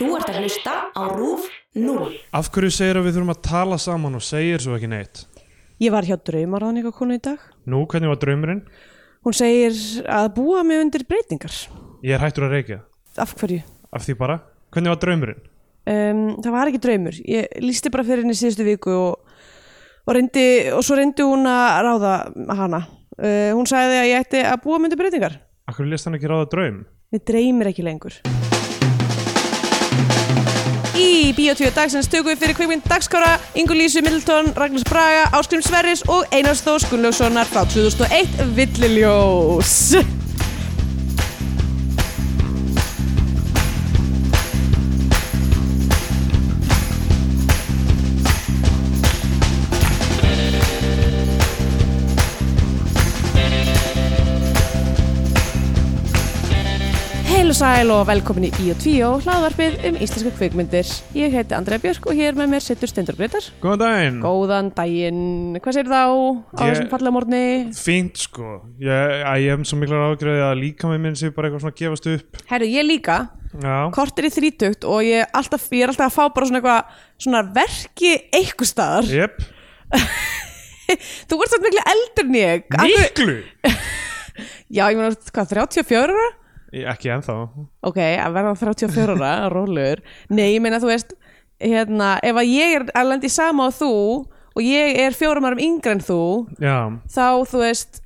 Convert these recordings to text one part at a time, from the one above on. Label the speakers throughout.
Speaker 1: Þú ert að hlusta á RÚF 0.
Speaker 2: Af hverju segir að við þurfum að tala saman og segir svo ekki neitt?
Speaker 3: Ég var hjá draumaráðningakonu í dag.
Speaker 2: Nú, hvernig var draumurinn?
Speaker 3: Hún segir að búa mig undir breytingar.
Speaker 2: Ég er hættur að reykja.
Speaker 3: Af hverju?
Speaker 2: Af því bara? Hvernig var draumurinn?
Speaker 3: Um, það var ekki draumur. Ég lísti bara fyrir henni síðustu viku og, og, reyndi, og svo reyndi hún að ráða hana. Uh, hún sagði að ég ætti að búa mig undir breytingar.
Speaker 2: Hverju lest hann ekki ráða draum?
Speaker 3: Mér dreymir ekki lengur. Í Bíotvíu dagsins tökum við fyrir kvikmynd Dagskára, Ingu Lísu Middleton, Ragnars Braga, Áskrim Sverris og Einars Þós Gunnlaugssonar frá 2001 Villiljós. Heil og sæl og velkomin í Bíotvíu, hlaðvarpið um íslenska kvikmyndir. Ég heiti Andrea Björk og hér með mér sittur Stendur Gretar.
Speaker 2: Góðan daginn!
Speaker 3: Góðan daginn, hvað segir þá á þessum fallega morgni?
Speaker 2: Fínt sko. Ég, ég hef svo miklar ágjörði að líka með minn sé bara eitthvað svona gefast upp.
Speaker 3: Herru, ég líka,
Speaker 2: Já.
Speaker 3: kortir í þrítugt og ég, alltaf, ég er alltaf að fá bara svona eitthvað, svona verki eitthvað staðar.
Speaker 2: Jep.
Speaker 3: Þú ert svona miklu eldur en ég.
Speaker 2: Miklu!
Speaker 3: Já, ég meina, hvað, 34 ára?
Speaker 2: Ekki ennþá.
Speaker 3: Ok, að verða 34 ára, rólur. Nei, ég meina, þú veist, hérna, ef að ég er að lenda í sama á þú og ég er fjórum árum yngre en þú,
Speaker 2: Já.
Speaker 3: þá, þú veist,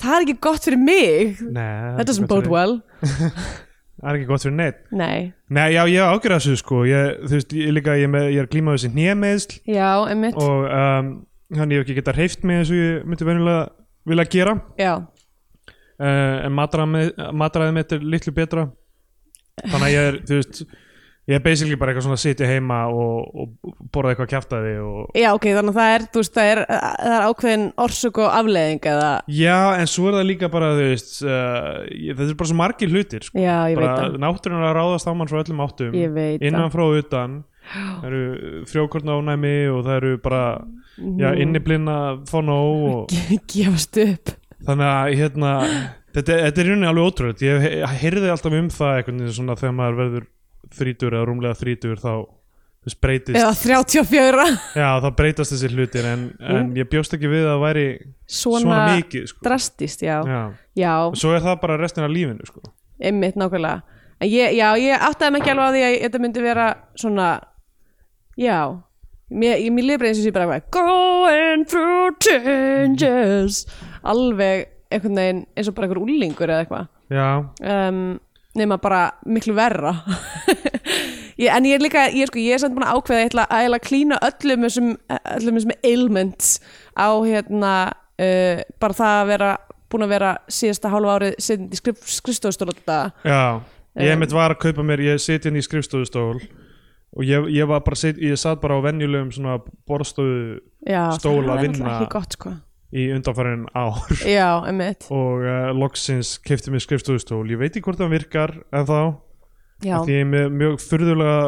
Speaker 3: það er ekki gott fyrir mig.
Speaker 2: Nei.
Speaker 3: That doesn't bode well.
Speaker 2: Það er ekki gott fyrir neitt.
Speaker 3: Nei.
Speaker 2: Nei, já, ég ágjörði þessu sko. Ég, þú veist, ég líka, ég, er með, ég er glímað þessi hnjemeðsl
Speaker 3: Já, emmitt.
Speaker 2: og um, hann ég hef ekki getað hreift mig eins og ég myndi venjulega vilja gera.
Speaker 3: Já.
Speaker 2: Uh, en matræðið mitt er litlu betra þannig að ég er þú veist ég er basically bara eitthvað svona að sitja heima og, og borða eitthvað kjaftaði og
Speaker 3: Já, ok, þannig að það er, þú veist, það er, það er ákveðin orsök og afleðing eða,
Speaker 2: já, en svo er það líka bara þú veist, uh, þetta er bara svo margir hlutir sko.
Speaker 3: já, ég veit
Speaker 2: bara
Speaker 3: það,
Speaker 2: náttúrun er að ráðast á mann frá öllum áttum
Speaker 3: veit
Speaker 2: innan frá utan það eru frjókorna ánæmi og það eru bara já,
Speaker 3: Mhm.
Speaker 2: inniblinna nóg og
Speaker 3: Gefast upp.
Speaker 2: Þannig að hérna þetta, þetta er í rauninni alveg ótrúlega ég, heyrði alltaf um það svona þegar maður verður þrítur eða rúmlega þrítur þá breytist
Speaker 3: Eða 34.
Speaker 2: já þá breytast þessi hlutir en, en ég bjóst ekki við að það væri
Speaker 3: Svona,
Speaker 2: svona, mikið sko.
Speaker 3: drastist, já.
Speaker 2: já.
Speaker 3: Já,
Speaker 2: og svo er það bara restin af lífinu sko.
Speaker 3: einmitt nákvæmlega. Ég, já, ég áttaði mig ekki alveg á því að þetta myndi vera svona, já, mér, mér lifur eins og sé bara going through changes, alveg einhvern veginn eins og bara einhver úlingur eða eitthvað.
Speaker 2: já,
Speaker 3: um, nema bara miklu verra. Ég, en ég er líka ég sko, ég er samt búin að ákveða ég ætla að, ætla að klína öllum þessum, öllum þessum ailments á hérna uh, bara það að vera búin að vera síðasta hálfa árið sinn í skrif, skrifstofustól
Speaker 2: já ég mitt var að kaupa mér, ég siti inn í skrifstofustól og ég, ég var bara sit, ég satt bara á venjulegum svona borðstofu Stól að vinna.
Speaker 3: gott sko
Speaker 2: í undanfærin ár.
Speaker 3: Já,
Speaker 2: og uh, loksins kefti mér skrifstofustól. Ég veit ekki hvort það virkar en þá
Speaker 3: já,
Speaker 2: því ég er með mjög furðulega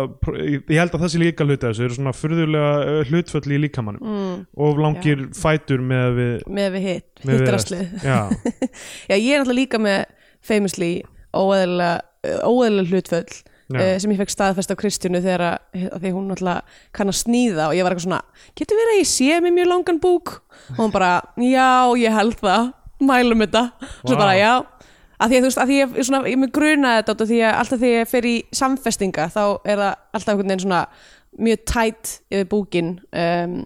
Speaker 2: ég held að það sé líka hluti af þessu. Eru svona furðulega uh, hlutföll í líkamannum
Speaker 3: mm,
Speaker 2: og langir fætur með við
Speaker 3: með við hitt hittarastlið
Speaker 2: já,
Speaker 3: já, ég er náttúrulega líka með famously hlutföll.
Speaker 2: já.
Speaker 3: Uh, sem ég fekk staðfest af Kristjánu þegar að, að því hún náttúrulega kann að sníða og ég var eitthvað svona, getur verið að ég sé með mjög langan búk? Og hún bara, já, ég held það. Mælum þetta, og svo bara, já. Að því að þú veist, að því ég, svona, ég mig gruna þetta af því að alltaf þegar ég fer í samfestinga þá er það alltaf einhvern veginn svona mjög tætt yfir búkin um,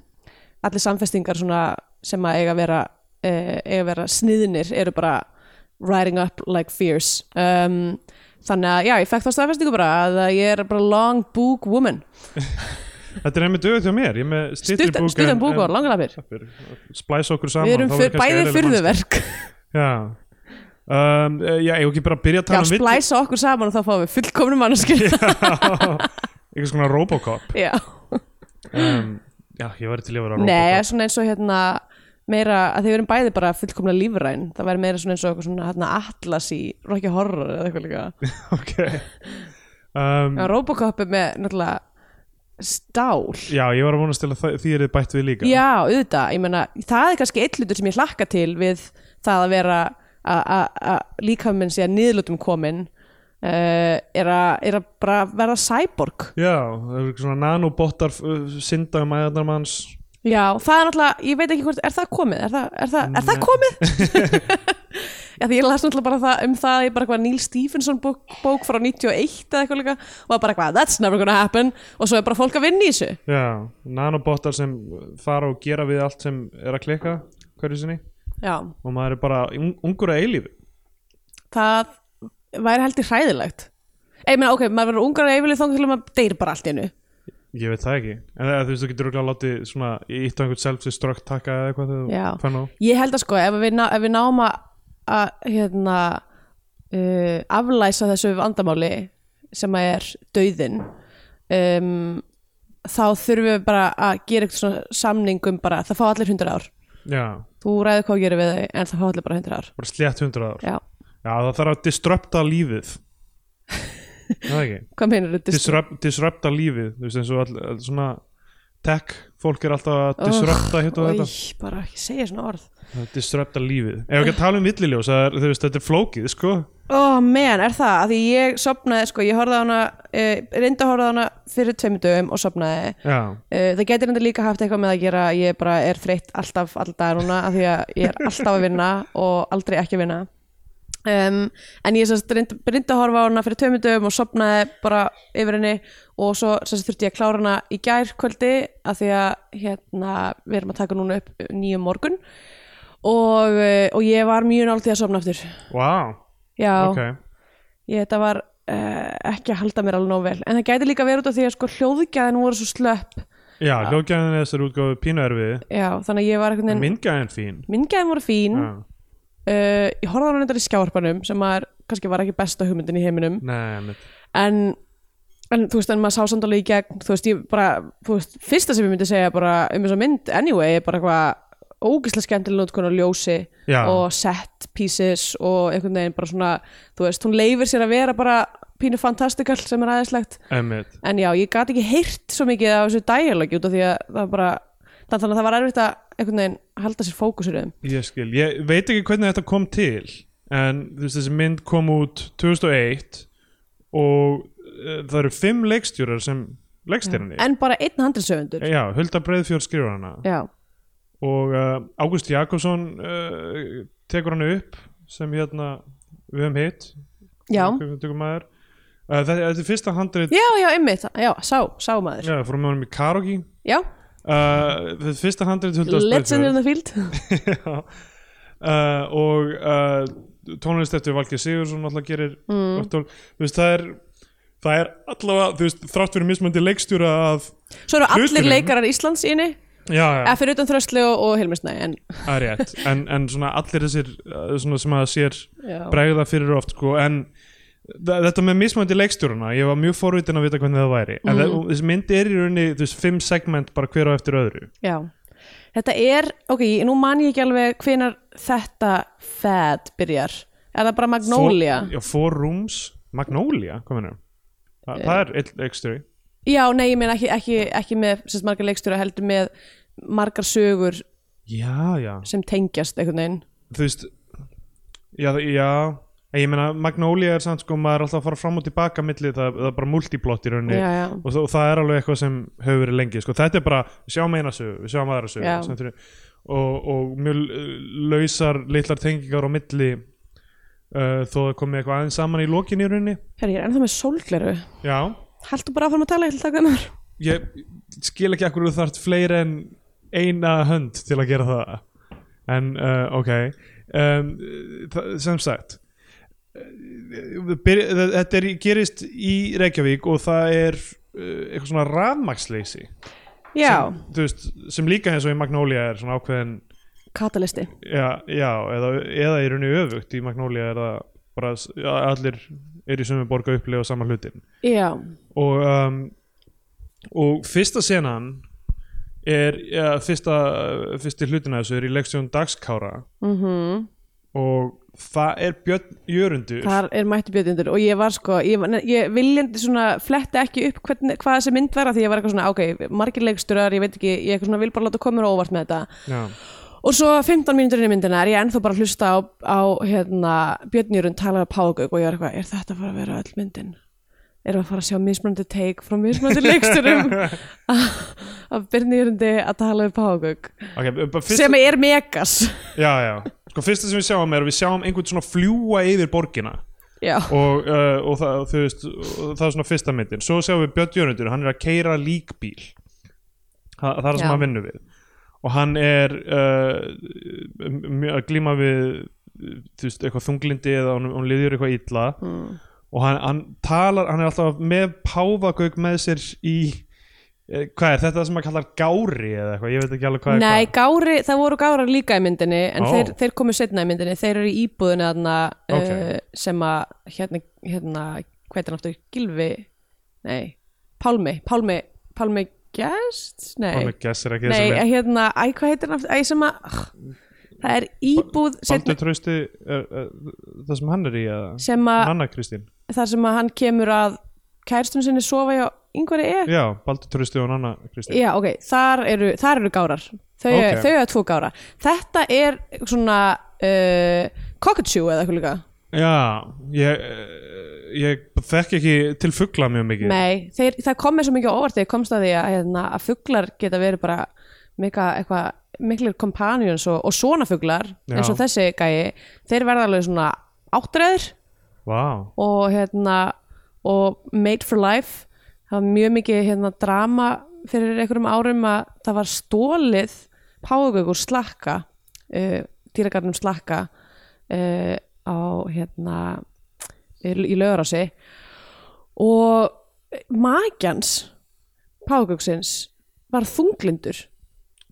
Speaker 3: allir samfestingar svona sem að eiga að vera uh, eiga að vera sniðnir eru bara riding up like fierce. Um, þannig að já, ég fekk þá staðfestingu bara að ég er bara long book woman.
Speaker 2: Þetta er einmitt hjá mér. Ég er með
Speaker 3: stuttan
Speaker 2: búk
Speaker 3: stuttan búk og langar lafir
Speaker 2: splæsa okkur saman
Speaker 3: við erum fyr,
Speaker 2: verður kannski
Speaker 3: bæði
Speaker 2: eðlileg
Speaker 3: fyrðuverk
Speaker 2: já. Um, eh, já, ég hef ekki bara byrja að
Speaker 3: já,
Speaker 2: tala um vill-
Speaker 3: splæsa okkur saman og þá fáum við fullkomnum mannskil
Speaker 2: eitthvað svona Robocop.
Speaker 3: Já,
Speaker 2: um, já, ég væri til að vera
Speaker 3: nei,
Speaker 2: Robocop.
Speaker 3: svona eins og hérna meira, að þið verum bæði bara fullkomna lífræn. Það væri meira svona eins og eitthvað svona hérna, atlas í Rocky Horror eða eitthvað líka.
Speaker 2: Ok. Um,
Speaker 3: Robocop er með náttúrulega stál.
Speaker 2: Já, ég var að til að það- því er þið bætt við líka.
Speaker 3: Já, auðvitað, ég meina það er kannski eitt hlutur sem ég hlakka til við það að vera að- líkaminn sé að niðurlutum komin uh, er, að, er að bara verða cyborg.
Speaker 2: Já, það eru svona nanobottar uh, synda um æðarnar manns
Speaker 3: Já, það er náttúrulega, ég veit ekki hvort, er það komið? Er það, er það, er það komið? Já, því ég las náttúrulega bara það, um það í bara eitthvað Neil Stephenson bók, bók frá 91 eða eitthvað líka og bara eitthvað, that's never gonna happen. Og svo er bara fólk að vinna í þessu.
Speaker 2: Já, nanobottar sem fara og gera við allt sem er að klikka hverju sinni.
Speaker 3: Já,
Speaker 2: og maður er bara un ungur að eilífi
Speaker 3: það væri heldur hræðilegt. Ég meina, ok, maður verður ungar að þangað til að maður deyr bara allt í hennu
Speaker 2: Ég veit það ekki, en það, þú veist, þú getur örugglega látið svona ítt á einhvern self-destruct taka eða eitthvað þegar
Speaker 3: Já.
Speaker 2: þú fann á
Speaker 3: Ég held að sko, ef við, ná, ef við náum að, að hérna, uh, aflæsa þessu vandamáli sem að er dauðin um, þá þurfum við bara að gera eitthvað svona samning um bara, það fá allir hundur ár.
Speaker 2: Já,
Speaker 3: þú ræður hvað að gera við þau en það fá allir bara hundur ár.
Speaker 2: Bara slétt hundur ár.
Speaker 3: Já,
Speaker 2: Já, það þarf að disrupta lífið
Speaker 3: hvað meinar þetta?
Speaker 2: Disrupt, Disrupta lífið, þú veist eins og all, all, svona tech, fólk er alltaf að disrupta hitt og þetta.
Speaker 3: bara ekki segja svona orð.
Speaker 2: Disrupta lífið. Ef ekki að tala um villiljós, þetta er flókið, sko.
Speaker 3: Ó, men, er það? Að því ég sopnaði, sko, ég horfði á hana reyndi að horfði á hana fyrir tveimur dögum og sopnaði Uh, það getur enda líka haft eitthvað með að gera ég bara er þreytt alltaf alltaf núna af því að ég er alltaf að vinna og aldrei ekki að vinna um, en ég reyndi að horfa á hana fyrir tveimur dögum og sopnaði bara yfir henni og svo sérst þurfti ég að klára hana í gær kvöldi af því að hérna við erum að taka núna upp nýjum morgun og, uh, og ég var mjög nált í að sopna aftur.
Speaker 2: Wow,
Speaker 3: já,
Speaker 2: ok.
Speaker 3: Ég þetta var uh, ekki að halda mér alveg nóg vel. En það gæti líka verið út af því að sko hljóðgæðin voru svo slöpp.
Speaker 2: Já, hljóðgæðin þessar útgáfu pínu erfið
Speaker 3: já, þannig að ég var
Speaker 2: fín.
Speaker 3: Myndgæðin voru fín.
Speaker 2: Já.
Speaker 3: Uh, Ég horfði á hann reyndar í skjárpanum sem að kannski var ekki besta hugmyndin í heiminum.
Speaker 2: Nei,
Speaker 3: en, en þú veist, en maður sá samt alveg í gegn þú veist, ég bara, þú veist, fyrsta sem ég myndi segja bara um þess að mynd anyway er bara eitthvað ógeðslega skemmtilega notkun á ljósi
Speaker 2: Já.
Speaker 3: og set pieces og einhvern veginn bara svona þú veist, hún leifir sér að vera bara pínu fantastikal sem er aðeinslegt en já, ég gat ekki heyrt svo mikið af þessu dialogi út af því að það bara þannig að það var erfitt að einhvern veginn halda sér fókusur um
Speaker 2: Ég skil, ég veit ekki hvernig þetta kom til en þú veist þessi mynd kom út 2001 og uh, það eru fimm leikstjórar sem leikstjórinni
Speaker 3: en bara einn handriðsöfundur
Speaker 2: Já, Hulda Breiðfjörð skrifur hana.
Speaker 3: Já,
Speaker 2: og uh, Ágúst Jakobsson uh, tekur hann upp sem hérna við höfum hitt.
Speaker 3: Já.
Speaker 2: Uh, þetta, þetta er fyrsta handrið
Speaker 3: já, já, einmitt. Já, sá, sá maður.
Speaker 2: Já, með honum í karaoke.
Speaker 3: Já,
Speaker 2: uh, fyrsta handrið Hulda
Speaker 3: Legend in the Field.
Speaker 2: Já. uh, og uh, tónlist eftir Valgeir Sigursson alltaf gerir mm. þú veist það er það er allavega, þú veist, þrátt fyrir mismöndi leikstjóra að,
Speaker 3: svo eru allir
Speaker 2: Hlutunum.
Speaker 3: leikarar Íslands í henni.
Speaker 2: Já, já,
Speaker 3: eða fyrir utan Þröstli og, og Hilmisnæ en
Speaker 2: en, en svona allir þessir uh, svona sem að sér bregða fyrir oft sko, en þetta með mismöndi leikstjórana. Ég var mjög forvitin að vita hvernig það væri. En mm. þessi myndi er í rauninni, veist, fimm segment bara hver á eftir öðru.
Speaker 3: Já. Þetta er, ok, nú man ég ekki alveg hvenar þetta fad byrjar. Er það bara Magnolia?
Speaker 2: Four, já, Four Rooms, Magnolia, hvað mennur Þa, það er leikstjóri.
Speaker 3: Já, nei, ég meina ekki, ekki, ekki með sérst margar leikstjóra heldur með margar sögur
Speaker 2: já, já.
Speaker 3: sem tengjast einhvern veginn.
Speaker 2: Þú veist já, já, ég meina Magnolia er samt sko, maður er alltaf að fara fram og tilbaka milli, það, það er bara multiplot í rauninni.
Speaker 3: Já, já,
Speaker 2: og, það- og það er alveg eitthvað sem hefur verið lengi sko. þetta er bara, við sjáum eina sögu, við sjáum aðra sögu
Speaker 3: Já.
Speaker 2: sem fyrir, og, og mjög uh, lausar litlar tengingar á milli uh, þó það komið eitthvað aðeins saman í lokin í rauninni.
Speaker 3: Herri, ég er ennþá með sólgleru.
Speaker 2: Já,
Speaker 3: haldur bara áfram að tala, ég ætla að taka með
Speaker 2: ég skil ekki akkur þú þarft fleiri en eina hönd til að gera það. En uh, ok. Um, það, sem sagt þetta er, gerist í Reykjavík og það er uh, eitthvað svona rafmaksleysi
Speaker 3: já,
Speaker 2: sem, veist, sem líka eins og í Magnolia er svona ákveðin
Speaker 3: katalisti
Speaker 2: já, já eða, eða í rauninni öfugt. Í Magnolia er það bara allir er í sömu borga upplifa sama hlutin.
Speaker 3: Já,
Speaker 2: og um, og fyrsta senan er ja, fyrsta, fyrsti hlutina þessu er í leksjón dagskára.
Speaker 3: Mhm
Speaker 2: og það er Björn Jörundur.
Speaker 3: Þar er mætti bjötundur og ég var sko, ég, var- ég viljandi svona fletti ekki upp hvern, hvað þessi mynd vera því ég var eitthvað svona, ok, margir leiksturar, ég veit ekki, ég eitthvað svona vil bara láta koma á óvart með þetta.
Speaker 2: Já,
Speaker 3: og svo 15 mínútur inn í myndina er ég ennþá bara að hlusta á, á hérna, Björnjörun tala um Págauk og ég er eitthvað, er þetta að fara að vera öll myndin? Við að fara að sjá mismunandi take frá mismunandi leiksturum? Af Björnjörundi að tala um Págauk
Speaker 2: ok, bara fyrst,
Speaker 3: sem er megas.
Speaker 2: Já, já, sko fyrsta sem við sjáum er að við sjáum einhvern svona fljúa yfir borgina. Og, uh, og, það, þú veist, og það er svona fyrsta myndin. Svo sjáum við Björn Jörundur, hann er að keira líkbíl. Það, það er það sem hann vinnur við. Og hann er uh, að glíma við veist, eitthvað þunglindi eða hún, hún liður eitthvað illa.
Speaker 3: Mm.
Speaker 2: og hann, hann talar, hann er alltaf með páfagauk með sér í hvað er þetta sem að kallar gári eða eitthvað, ég veit ekki alveg hvað er
Speaker 3: Nei,
Speaker 2: hvað.
Speaker 3: Gári, það voru gárar líka í myndinni en
Speaker 2: Ó.
Speaker 3: þeir, þeir komu setna í myndinni. Þeir eru í íbúðinu þarna
Speaker 2: Ok.
Speaker 3: uh, sem að hérna, hérna hvað er hann aftur, Gilvi nei, Pálmi, Pálmi Pálmi Gest, nei.
Speaker 2: Pálmi Gess er ekki þessi leik
Speaker 3: hérna, æ, hvað heitir hann aftur? Æ, sem að, ah, það er íbúð
Speaker 2: Baldur Trausti er, er, það sem hann er í eða?
Speaker 3: Sem að
Speaker 2: Nanna Kristín.
Speaker 3: Þar sem að hann kemur að kærstun sinni sofa hjá yngvari er
Speaker 2: Já, Baldur Trausti og Nanna Kristín.
Speaker 3: Já, ok, þar eru, þar eru gárar. Þau,
Speaker 2: Ok.
Speaker 3: þau eru tvo gára. Þetta er svona uh, cockatoo eða eitthvað líka.
Speaker 2: Já, ég, eh, ég þekki ekki til fugla mjög mikið.
Speaker 3: Nei, þeir, það kom mér svo mikið á óvart þegar ég komst að því að, hérna, að fuglar geta verið bara mika, eitthvað, miklir companions og, og svona fuglar
Speaker 2: Já.
Speaker 3: eins og þessi gæi, þeir verða alveg svona áttræðir
Speaker 2: Vá,
Speaker 3: og hérna og made for life það var mjög mikið hérna drama fyrir einhverjum árum að það var stólið págaugur slakka uh, dýragarnum slakka uh, á hérna í, lögurási og magjans págaugsins var þunglindur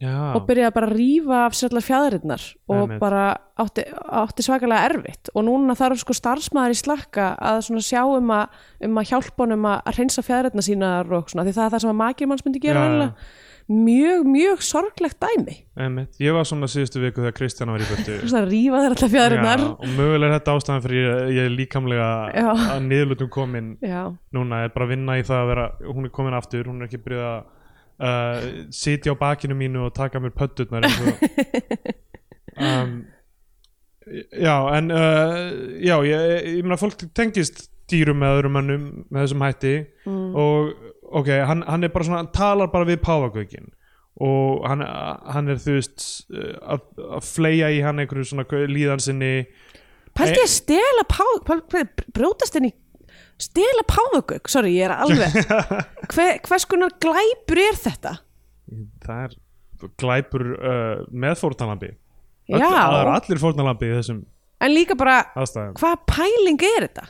Speaker 2: já
Speaker 3: og byrjaði bara að rífa af sér allar fjæðurinnar og
Speaker 2: Einmitt.
Speaker 3: bara átti, átti svakalega erfitt og núna þarf sko starfsmæður í slakka að sjá um að, um að hjálpa honum að, hreinsa fjæðurinnar sínar og svona því það er það sem að makir manns myndi gera venjulega. mjög, mjög sorglegt dæmi
Speaker 2: Einmitt. Ég var svona síðustu viku þegar Kristján var í burtu
Speaker 3: svona rífa þér allar fjæðurinnar
Speaker 2: og mögulega er þetta ástæðan fyrir ég, ég líkamlega
Speaker 3: Já.
Speaker 2: að niðurlutum komin
Speaker 3: Já,
Speaker 2: núna er bara að vinna í það að vera hún er komin aftur, hún er ekki byrjuð að uh, sitja á bakinu mínu og taka mér og um, Já, en uh, já, ég, ég meina fólk tengist dýrum með öðrum mönnum með þessum hætti
Speaker 3: Mm.
Speaker 2: og ok, hann, hann er bara svona, hann talar bara við páfagaukin og hann, hann er þú veist uh, að, að fleia í hann einhverju svona líðan sinni
Speaker 3: pælti ég að stela pá, pál, brjótast í stela páfagauk, sorry, ég er alveg Hver, hvers konar glæpur er þetta?
Speaker 2: það er glæpur uh, með fórnalambi
Speaker 3: Já.
Speaker 2: það eru allir fórnalambi í þessum
Speaker 3: En líka bara,
Speaker 2: aðstæðum
Speaker 3: hvað pæling er þetta?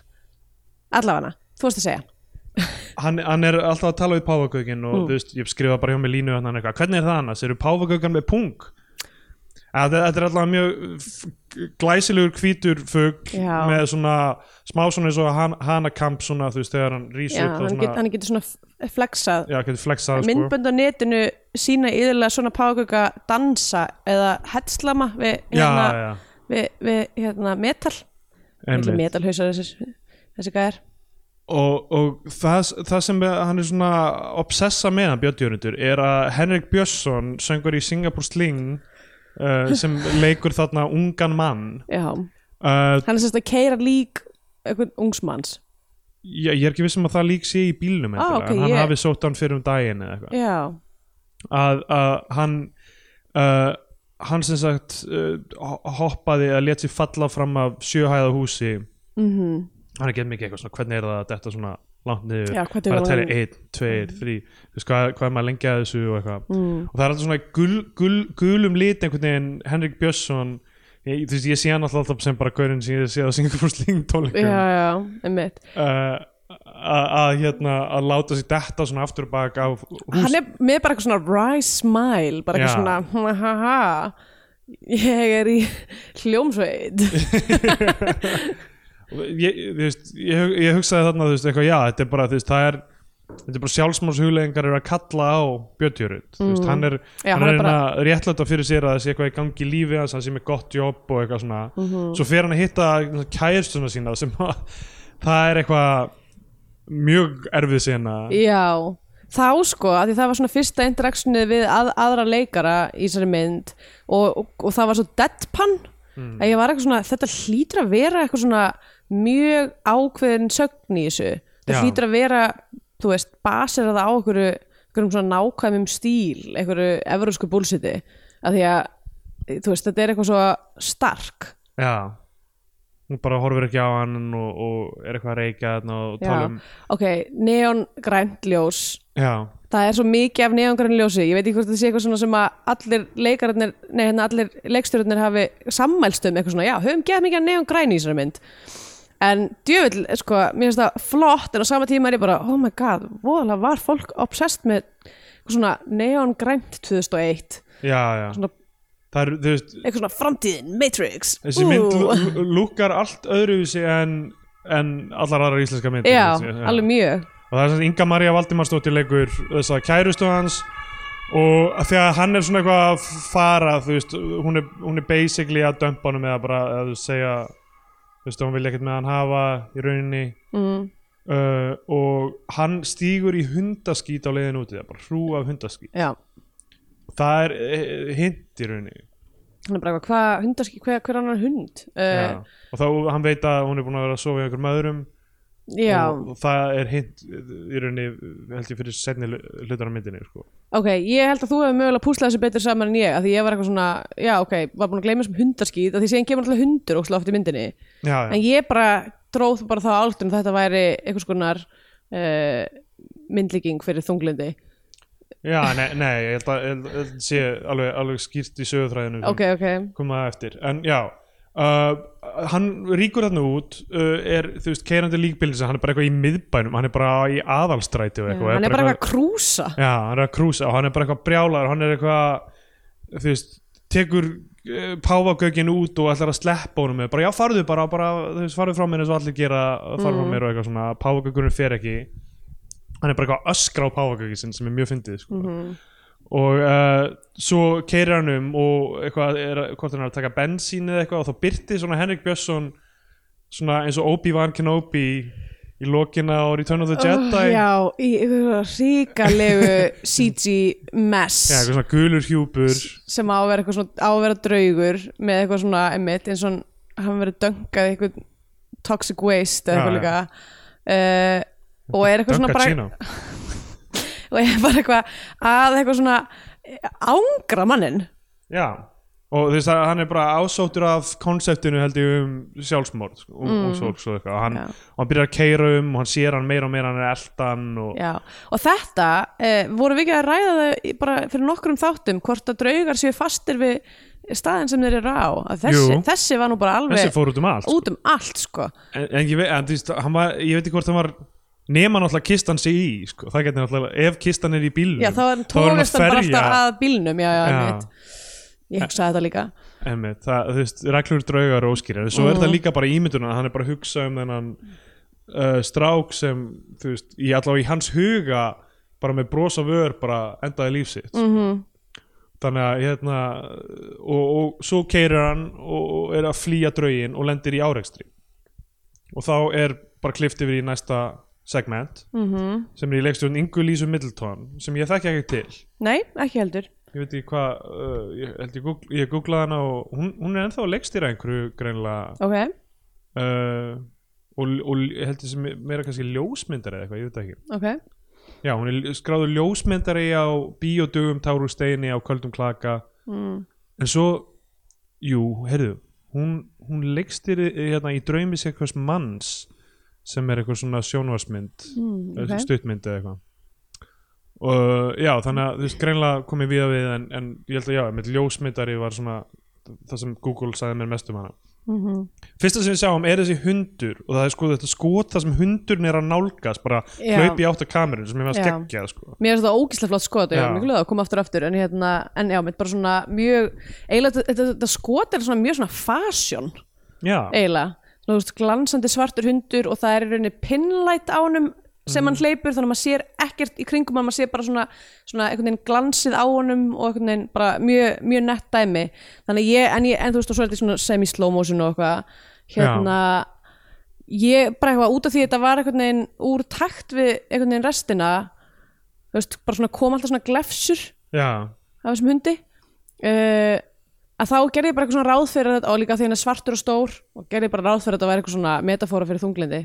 Speaker 3: Allavega, þú veist að segja
Speaker 2: hann, hann er alltaf að tala við páfagaukin og
Speaker 3: Mm.
Speaker 2: þú veist, ég skrifa bara hjá mig línu hann eitthvað, hvernig er það annars, eru páfagaukan með pung að, þetta er alltaf mjög f- glæsilegur hvítur fugg
Speaker 3: Já.
Speaker 2: með svona smá svona eins og han, hanakamp svona, þú veist, þegar hann
Speaker 3: Já,
Speaker 2: upp
Speaker 3: hann, get, hann getur svona flexað.
Speaker 2: Já, getur flexað sko.
Speaker 3: myndbönd á netinu sína yðurlega svona págauka dansa eða headslama við,
Speaker 2: já,
Speaker 3: hérna,
Speaker 2: já,
Speaker 3: við, við hérna, metal. Metalhausar þessi, þessi gæðar
Speaker 2: og, og það, það sem hann er svona obsessa með hann Björn Jörundur er að Henrik Björnsson söngur í Singapore Sling uh, sem leikur þarna ungan mann.
Speaker 3: Já,
Speaker 2: uh,
Speaker 3: hann er sérst að keira lík einhvern ungsmanns
Speaker 2: ég, ég er ekki viss um að það lík sé í bílnum
Speaker 3: Ah,
Speaker 2: endilega,
Speaker 3: ok,
Speaker 2: en hann
Speaker 3: ég-
Speaker 2: hafi sótt hann fyrir um daginn eða eitthvað.
Speaker 3: Já,
Speaker 2: að, að hann uh, hann sem sagt ho- hoppaði að leta sér falla fram af sjöhæða húsi.
Speaker 3: Mhm.
Speaker 2: Hann er gett mikið eitthvað svona hvernig er það að detta svona langt niður. Bara að
Speaker 3: hann-
Speaker 2: 1, 2, 3 þú veist hvað, hvað er maður lengi að þessu og eitthvað?
Speaker 3: Mm.
Speaker 2: og það er alltaf svona gul, gul, gulum lit einhvern veginn Henrik Björnsson. Ég, þú veist ég sé hann alltaf, sem bara gaurinn sem ég sé á Singapore Sling tónleikum.
Speaker 3: Já, já, einmitt.
Speaker 2: Uh, að að, hérna að láta sér detta svona aftur og bak af
Speaker 3: Hann er með bara eitthvað svona wry smile bara eitthvað svona ha ha ha ég er í hljómsveit
Speaker 2: ég, veist, ég, ég hugsaði þarna veist, eitthvað, já, þetta er bara, veist, það er þetta er bara sjálfsmálshuglegingar eru að kalla á þú veist, hann er.
Speaker 3: Já,
Speaker 2: hann er
Speaker 3: er
Speaker 2: bara... að réttlæta fyrir sér að það sé eitthvað í gangi í lífi hans, hann sé með gott jobb og eitthvað svona,
Speaker 3: Mhm.
Speaker 2: svo fer hann að hitta kærstuna sína sem að það er eitthvað mjög erfið sena
Speaker 3: Já, þá sko, að því það var svona fyrsta interaktionið við að, aðra leikara í þessari mynd og, og, og það var svo deadpan að ég var eitthvað svona, þetta hlýtur að vera eitthvað svona mjög ákveðin sögn í þessu.
Speaker 2: Já.
Speaker 3: hlýtur að vera, þú veist, basir það á einhverju, einhverjum svona nákvæmum stíl, einhverju evrósku búlsiti, að því að þú veist, þetta er eitthvað svo stark.
Speaker 2: Já. Hún bara horfir ekki á hann og, og er eitthvað að reykja þarna og tala um
Speaker 3: ok, neon grænt ljós
Speaker 2: já,
Speaker 3: það er svo mikið af neongræn ljósi. Ég veit ekki hvort það sé eitthvað svona sem að allir leikararnir, nei hérna allir leikstjórnir hafi sammælst um eitthvað svona já, höfum gett mikið af neongræn í þessari mynd. En djöfull, sko, mér finnst það flott en á sama tíma er ég bara, oh my god voðalega var fólk obsessed með eitthvað svona neongrænt 2001
Speaker 2: já, já.
Speaker 3: Svona,
Speaker 2: það er, veist,
Speaker 3: eitthvað svona framtíðin, Matrix.
Speaker 2: Þessi mynd lúkkar allt öðruvísi en, en allar aðrar íslenska myndir
Speaker 3: já, alveg mjög
Speaker 2: og það er svona Inga María Valdimarsdóttir leikur þess að kærustu hans. Og að að hann er svona eitthvað að fara þú veist, hún er, hún er basically að dömpa honum eða bara að segja þú veist, hún vilja ekkert með hann hafa í rauninni.
Speaker 3: Mm.
Speaker 2: uh, og hann stígur í hundaskít á leiðin úti, það er bara hrú af hundaskít.
Speaker 3: Já,
Speaker 2: það er eh, hint í rauninni.
Speaker 3: Hann er bara eitthvað, hvað hundarski, hver, hver annar hund? Uh,
Speaker 2: og þá hann veit að hún er búin að vera að sofa í einhverjum öðrum
Speaker 3: já,
Speaker 2: og, það er hint í rauninni held ég fyrir setni hlutar á myndinni sko.
Speaker 3: Ok, ég held að þú hefur mögulega púslað þessu betur saman en ég að því ég var eitthvað svona, já ok, var búin að gleyma þessum hundarskít að því séðan kemur alltaf hundur oft í myndinni.
Speaker 2: Já, já.
Speaker 3: en ég bara dróð bara þá áltun þetta væri einhvers konar uh, myndlíking fyrir þunglindi
Speaker 2: Já, nei, nei, ég held að, ég held að sé alveg, alveg skýrt í sögutræðinu
Speaker 3: Ok, ok,
Speaker 2: koma það eftir, en já uh, hann ríkur þarna út uh, er, þú veist, keirandi líkbílins hann er bara eitthvað í miðbænum, hann er bara í aðalstræti og eitthvað,
Speaker 3: hann er bara eitthvað að krúsa.
Speaker 2: Já, hann er að krúsa og hann er bara eitthvað brjálar, hann er eitthvað þú veist, tekur uh, páfagögin út og ætlar að sleppa honum bara já, farðu bara, bara þú veist, farðu frá mér eins og allir gera farðu frá mér og eitthvað svona, páfagögurinn fer ekki. Hann er bara eitthvað að öskra á páfagögin sem er mjög fyndið, sko og uh, svo keirir hann um og eitthvað er, hvort hann er að taka bensín eða eitthvað og þá byrti svona Henrik Björnsson svona eins og Obi-Wan Kenobi í lokina á Return of the Jedi.
Speaker 3: oh, Já, í einhverju ríkalegu CG mess.
Speaker 2: Já, eitthvað svona gulur hjúpur.
Speaker 3: Sem á að vera eitthvað svona, á að vera draugur með eitthvað svona, emmitt, eins og hann- verið döngað eitthvað toxic waste eða eitthvað líka. Uh, og er eitthvað svona bara Og er bara eitthvað að eitthvað svona ángra mannin
Speaker 2: Já, og þú veist að hann er bara ásóttur af konseptinu held ég um sjálfsmord sko, mm. og svo, svo eitthvað. Og hann, hann byrjar að keira um og hann sér hann meira og meira hann er eldan og
Speaker 3: og þetta uh, voru við ekki að ræða það bara fyrir nokkrum þáttum hvort að draugar séu fastir við staðin sem þeir eru á? Þessi, þessi var nú bara alveg
Speaker 2: þessi fór út um allt sko.
Speaker 3: út um allt sko.
Speaker 2: En, en ég, veit, en, veist, var, ég veit ekki hvort hann var nema náttúrulega kistan sig í sko. það getur náttúrulega, ef kistan er í bílnum
Speaker 3: Já, þá er
Speaker 2: er hann
Speaker 3: bara alltaf að bílnum Já, já,
Speaker 2: Já.
Speaker 3: Ég hugsaði þetta líka
Speaker 2: Einmitt, það, þú veist, reglur draugar og óskýr en svo er
Speaker 3: Mhm.
Speaker 2: það líka bara ímynduna hann er bara að hugsa um þennan uh, strák sem, þú veist, í allavega í hans huga bara með bros á vör bara endaði lífsitt mm
Speaker 3: Mhm.
Speaker 2: -hmm. þannig að hérna og, og svo keirir hann og, er að flýja draugin og lendir í árekstri og þá er bara klift yfir í næsta segment
Speaker 3: Mhm.
Speaker 2: -hmm. sem er í leikstjórn Ingu Lísu Middleton sem ég þekki ekki til
Speaker 3: Nei, ekki heldur
Speaker 2: ég veit ekki hvað uh, ég ég, googl, ég googlaði hana og hún, hún er ennþá leikstýra einhverju greinilega
Speaker 3: Ok,
Speaker 2: uh, og, og ég held þessi me- meira kannski ljósmyndari eða eitthvað, ég veit ekki
Speaker 3: ok
Speaker 2: já, hún er skráður ljósmyndari á bíódugum, tárústeini á köldum klaka
Speaker 3: mm.
Speaker 2: en svo, jú, heyrðu hún, hún leikstýri hérna í draumi sér hvers manns sem er eitthvað svona sjónvarsmynd
Speaker 3: Mm,
Speaker 2: okay.
Speaker 3: ok.
Speaker 2: stuttmynd eða eitthvað og já, þannig að þú veist greinlega komið við að við en, en ég held að já, með ljósmyndari var svona það sem Google sagði mér mest um hana
Speaker 3: Mhm.
Speaker 2: fyrsta sem við sjáum er þessi hundur og það er sko þetta skot það sem hundurinn er að nálgast bara hlaupi átt að kamerun sem ég var
Speaker 3: Já.
Speaker 2: skeggjað sko.
Speaker 3: Mér finnst það ógíslega flott skot og ég var mjög glöð að koma aftur aftur en, hérna, en já, bara svona mjög eiginlega þetta, þetta, skot er svona mjög svona fashion
Speaker 2: já,
Speaker 3: eiginlega, svona, veist, glansandi svartur hundur og það er í rauninni pinlight á honum sem hann hleypur þannig að maður sér ekkert í kringum hann, maður sér bara svona, svona einhvern veginn glansið á honum og einhvern veginn bara mjög, mjög nett dæmi. Þannig að ég, en, ég, en þú veist og svo er þetta svona semi-slow motion og eitthvað. Hérna ég bara eitthvað út af því að þetta var einhvern veginn úr takt við einhvern veginn restina þú veist, bara svona kom alltaf svona glefsur
Speaker 2: já,
Speaker 3: af þessum hundi. Uh, að þá gerði ég bara eitthvað svona ráð fyrir þetta og líka því hann er svartur og stór og gerði ég bara ráð fyrir þetta að vera eitthvað svona metafóra fyrir þunglindi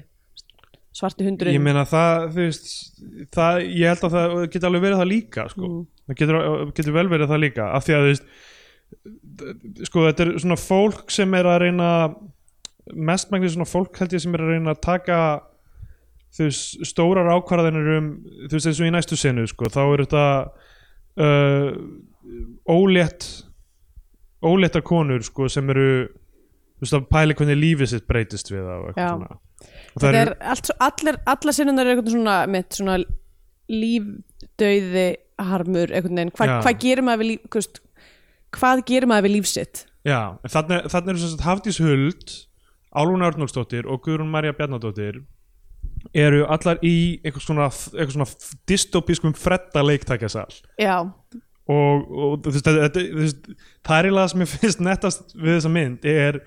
Speaker 3: svarti hundurinn
Speaker 2: ég meina það þú veist, það, ég held að það getur alveg verið það líka sko.
Speaker 3: Mm.
Speaker 2: það getur, getur vel verið það líka af því að þú veist sko þetta er svona fólk sem er að reyna mestmægni svona fólk held ég sem er að reyna að taka þú veist, stórar ákvarðanir um þú veist eins og í næstu senu sko, þá er þetta uh, ólétt óléttar konur sko, sem eru veist að pæli hvernig lífið sitt breytist við það og
Speaker 3: Já.
Speaker 2: eitthvað svona. Og það
Speaker 3: er allt, svo- allir, allar sinnunar er eitthvað svona mitt svona lífdauði harmur einhvern veginn, Hva,
Speaker 2: Já.
Speaker 3: hvað gerir maður við líf hvað, veist, hvað gerir maður við líf sitt?
Speaker 2: Já, en þannig, þannig eru sem sagt Hafdís Huld Álfuna Örnólfsdóttir og Guðrún Marja Bjarnadóttir eru allar í eitthvað svona, eitthvað svona dystopískum fredda leiktækjasal.
Speaker 3: Já,
Speaker 2: og, og þú veist, þetta, þú veist, það er eiginlega sem ég finnst nettast við þessa mynd er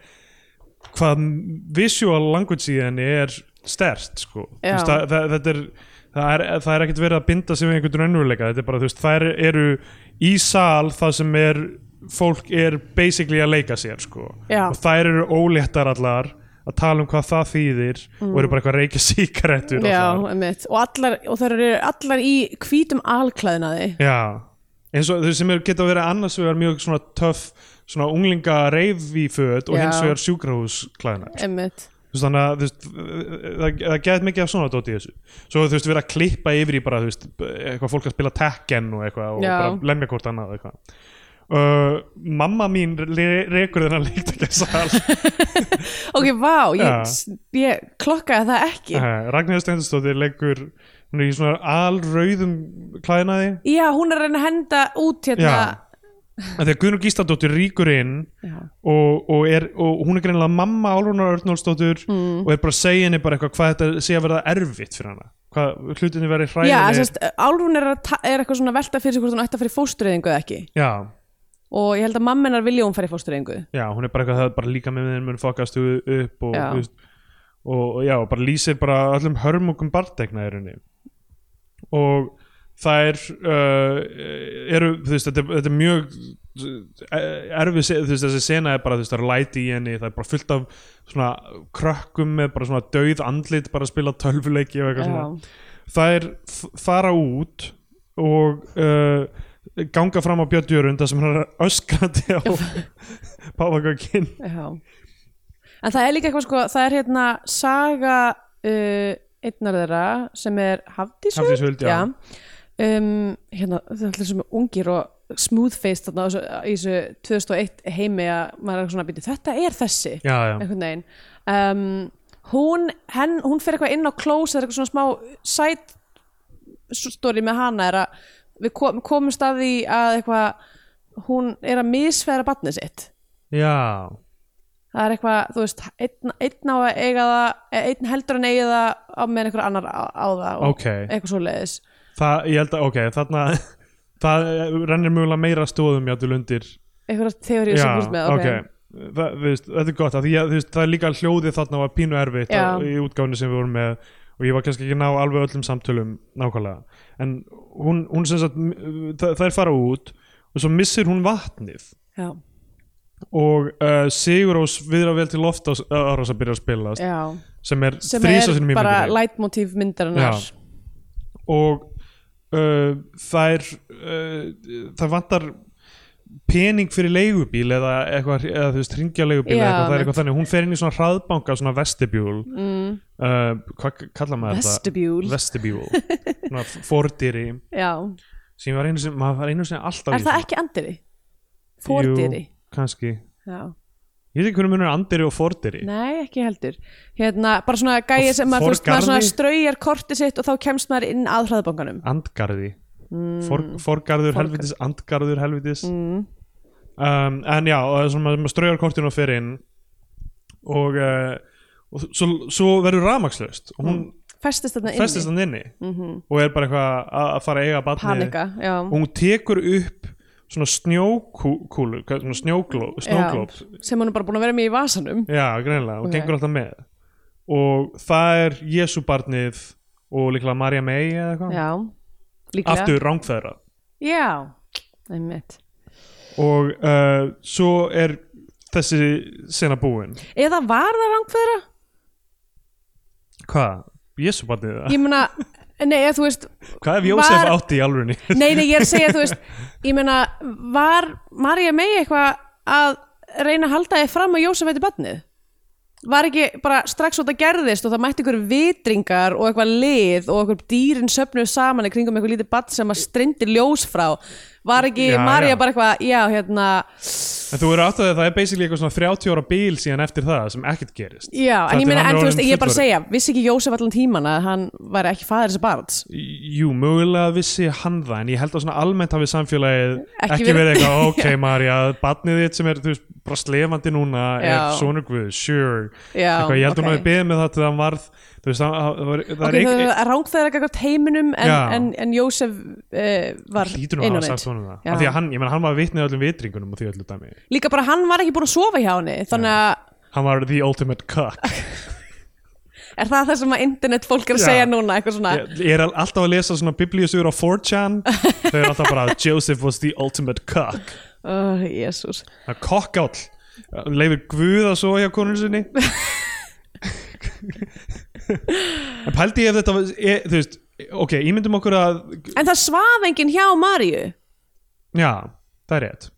Speaker 2: hvað visual language í henni er stert sko. Veist, það, það, þetta er það er, það er ekkert verið að binda sig við einhvern raunveruleika þetta er bara, þú veist, þær eru í sal það sem er fólk er basically að leika sér sko.
Speaker 3: Já.
Speaker 2: og þær eru óléttar allar að tala um hvað það þýðir og eru bara eitthvað að reykja síkaretur
Speaker 3: já, einmitt og, allar, og það eru allar í hvítum alklæðinaði
Speaker 2: Já, eins og þau sem eru geta verið annars vegar mjög svona töff svona unglinga föt og
Speaker 3: Já.
Speaker 2: hins vegar sjúkrahúsklæðina
Speaker 3: einmitt
Speaker 2: þú veist þannig að þú veist, það, það get mikið af svona dóti í þessu svo þú veist verið að klippa yfir í bara þú veist, eitthvað fólk að spila Tekken og eitthvað og
Speaker 3: Já.
Speaker 2: bara lemja hvort annað og eitthvað Uh, mamma mín re rekur þennan leikt ekki að sal
Speaker 3: ok, vá, ég,
Speaker 2: Já.
Speaker 3: ég klokkaði það ekki
Speaker 2: Ragnhildur Steindorsdóttir leikur hún er í svona alrauðum klæðinaði
Speaker 3: já, hún er að reyna að henda út hérna.
Speaker 2: Þegar Guðnur Gísladóttir ríkur inn og, og, er, og hún er greinilega mamma Álfunar Örnólfsdóttur
Speaker 3: Mm.
Speaker 2: og er bara að segja henni bara eitthvað hvað þetta sé að verða erfitt fyrir hana. Hvað hlutinni hræðilegir.
Speaker 3: Sérst, Álfrún er, er eitthvað svona velta fyrir sig hvort hún ætti að fara í fóstureyðingu eða ekki.
Speaker 2: Já,
Speaker 3: og ég held að mamma hennar vilja hún fara í fóstureyðingu.
Speaker 2: Já, hún er bara eitthvað það er bara líka með þeim mun fokast upp og,
Speaker 3: Já.
Speaker 2: og, og já, bara lýsir bara öllum hörmungum barndegna í rauninni og það er uh, eru, þú veist, þetta, þetta er mjög eh, erfið, þú veist, þessi sena er bara, þú veist, það er læti í henni það er bara fullt af svona krökkum með bara svona dauð andlit bara að spila tölvuleiki og eitthvað svona. Það er fara út og uh, ganga fram á Björn Jörund þar sem hann er öskrandi á Páfagökin
Speaker 3: Já. En það er líka eitthvað sko, það er hérna saga uh, einnar þeirra sem er Hafdís
Speaker 2: Huld, já.
Speaker 3: Um, hérna, það er allir sem er ungir og smooth-faced þarna í þessu 2001 heimi að maður er svona að byrja, þetta er þessi.
Speaker 2: Já, já,
Speaker 3: um, hún, henn, hún fer eitthvað inn á close það er eitthvað svona smá side story með hana er að við kom, komumst að því að eitthvað hún er að misfæra barnið sitt.
Speaker 2: Já
Speaker 3: það er eitthvað, þú veist, einn, einn á að eiga það, einn heldur en eiga það á meðan einhver annar á, á það og
Speaker 2: Ok.
Speaker 3: eitthvað svo leiðis
Speaker 2: það, ég held að, ok, þarna það rennir mjögulega meira stóðum játul undir.
Speaker 3: Eitthvað
Speaker 2: já,
Speaker 3: sem húst með, ok,
Speaker 2: það, þú veist, þetta er gott því veist, það er líka hljóðið þarna var pínu erfitt á, í útgáfni sem við vorum með og ég var kannski ekki ná alveg öllum samtölum nákvæmlega, en hún, hún sem sagt, það, það er fara út og svo missir hún vatnið.
Speaker 3: Já,
Speaker 2: og uh, Sigurós viðra vel til loft árás að byrja að spilast
Speaker 3: já.
Speaker 2: sem er
Speaker 3: sem er bara leitmotív myndarinnar.
Speaker 2: Og uh, það er uh, það vantar pening fyrir leigubíl eða eitthvað, eða þú veist, ringja leigubíl
Speaker 3: Já,
Speaker 2: eða eitthvað, það er eitthvað þannig, hún fer inn í svona hraðbanka svona vestibjúl.
Speaker 3: Mm,
Speaker 2: uh, hvað kalla maður þetta? Vestibjúl. Svona fordýri.
Speaker 3: Já,
Speaker 2: sem var einu sem, maður var einu sem alltaf
Speaker 3: er það ekki andiri? Fordýri?
Speaker 2: Kannski.
Speaker 3: Já,
Speaker 2: ég veit ekki hvernig munur andýri og fordýri
Speaker 3: nei ekki heldur. Hérna, bara svona gæi
Speaker 2: Og
Speaker 3: sem maður, þú veist, maður svona
Speaker 2: forgarði?
Speaker 3: straujar kortið sitt og þá kemst maður inn að hraðbankanum
Speaker 2: andgarði. For, forgarður
Speaker 3: Forgarð.
Speaker 2: helvitis, andgarður helvitis.
Speaker 3: Mm,
Speaker 2: um, en já, og svona maður straujar kortinu og fer inn. Og, uh, og svo, svo verður rafmakslaust og hún
Speaker 3: festist þarna inni.
Speaker 2: festist hann inni. Og er bara eitthvað að, að fara að eiga batni
Speaker 3: panika, já.
Speaker 2: Og hún tekur upp svona snjókúlu snjóglóp
Speaker 3: sem hann er bara búin að vera með í vasanum
Speaker 2: já, greinilega og
Speaker 3: Ok.
Speaker 2: gengur alltaf með og það er Jésu barnið og líklega Marja May eða eitthvað
Speaker 3: já, líklega
Speaker 2: aftur rángfæðra
Speaker 3: já, einmitt
Speaker 2: og uh, svo er þessi sena búin
Speaker 3: eða var það rángfæðra?
Speaker 2: hvað? Jésubarnið það?
Speaker 3: ég meina, nei, eða þú veist
Speaker 2: Hvað ef Jósef
Speaker 3: Var-
Speaker 2: átti í alvörunni?
Speaker 3: nei, nei, ég er að segja, þú veist ég meina, var Marja megi eitthvað að reyna að halda þið fram að Jósef ætti badnið? var ekki bara strax og það gerðist og það mætti ykkur vitringar og eitthvað lið og eitthvað dýrin söfnuð saman í kringum eitthvað lítið badd sem að strindi ljós frá var ekki
Speaker 2: Já,
Speaker 3: Marja
Speaker 2: já.
Speaker 3: bara eitthvað, já, hérna
Speaker 2: En þú eru átt að það er basically eitthvað svona 30 ára bíl síðan eftir það sem ekkert gerist
Speaker 3: já, en ég meina, en þú veist, ég er bara að segja vissi ekki Jósef allan tíman að hann væri ekki faðir þessi barns
Speaker 2: Jú, mögulega vissi hann það en ég held að svona almennt hafi samfélagið
Speaker 3: Ekki
Speaker 2: ekki,
Speaker 3: verið-
Speaker 2: eitthvað, ok Marja barnið þitt sem er, þú veist, bara slefandi núna
Speaker 3: Já.
Speaker 2: er sonur Guð, sure eitthvað, ég held að hún
Speaker 3: ok.
Speaker 2: hafi beðið með það til það hann varð þú veist, það, það, var- það
Speaker 3: ok,
Speaker 2: er ein,
Speaker 3: er rángþæðir eitthvað heiminum en, en, en Jósef uh, var Já.
Speaker 2: af því að hann, ég menn, hann var vitnið öllum vitringunum og því öllu dæmi.
Speaker 3: Líka bara hann var ekki búin að sofa hjá henni þannig að
Speaker 2: hann var the ultimate cuck
Speaker 3: er það það sem að internet fólk er að
Speaker 2: Já.
Speaker 3: segja núna eitthvað svona,
Speaker 2: ég, ég er alltaf að lesa svona biblíusugur á 4chan þau eru alltaf bara Joseph was the ultimate cuck
Speaker 3: oh, jésús
Speaker 2: það er kokkáll. Leifir Guð að svo hjá konur sinni en pældi ég ef þetta var, e, þú veist ok, ímyndum okkur að
Speaker 3: en það svaf enginn hjá Maríu?
Speaker 2: Já, það er rétt.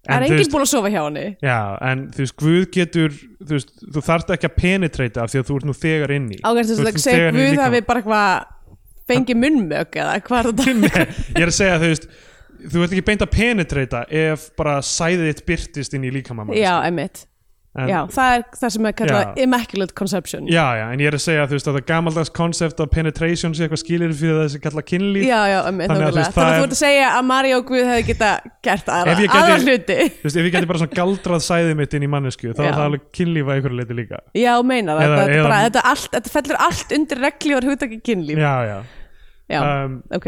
Speaker 3: Það er
Speaker 2: þú
Speaker 3: enginn
Speaker 2: veist,
Speaker 3: búin að sofa hjá henni.
Speaker 2: Já, en þú veist, Guð getur þú veist, þú þarft ekki að penetrata af því að þú ert nú þegar inni.
Speaker 3: Ágæst þess
Speaker 2: Þú
Speaker 3: að
Speaker 2: nú
Speaker 3: segja Guð hafi bara eitthvað fengið munnmök eða hvað er þetta?
Speaker 2: Nei, ég er að segja, þú veist þú ert ekki beint að penetrata ef bara sæðið þitt byrtist inn í líkamann
Speaker 3: já, emitt
Speaker 2: en,
Speaker 3: já, það er það sem er kallað immaculate conception.
Speaker 2: Já, já, en ég er að segja þú veist að það gamaldags koncept af penetration sé eitthvað skilir fyrir það sem kalla kynlíf.
Speaker 3: Já, já, emitt
Speaker 2: Þannig að þú veist,
Speaker 3: þannig að þú
Speaker 2: er-
Speaker 3: ert að segja að Maríu og Guð hefði geta gert aðra,
Speaker 2: gæti-
Speaker 3: aðra hluti.
Speaker 2: þú veist, ef ég geti bara svona galdrað sæðið mitt inn í mannesku þá
Speaker 3: Já.
Speaker 2: er það alveg kynlíf að einhverju leiti líka.
Speaker 3: Já, meinar það,
Speaker 2: Eða-
Speaker 3: þetta,
Speaker 2: eða-
Speaker 3: bara, þetta, allt, þetta fellur allt undir reglívar hugtaki kynlíf.
Speaker 2: Já, já,
Speaker 3: já,
Speaker 2: Um,
Speaker 3: ok.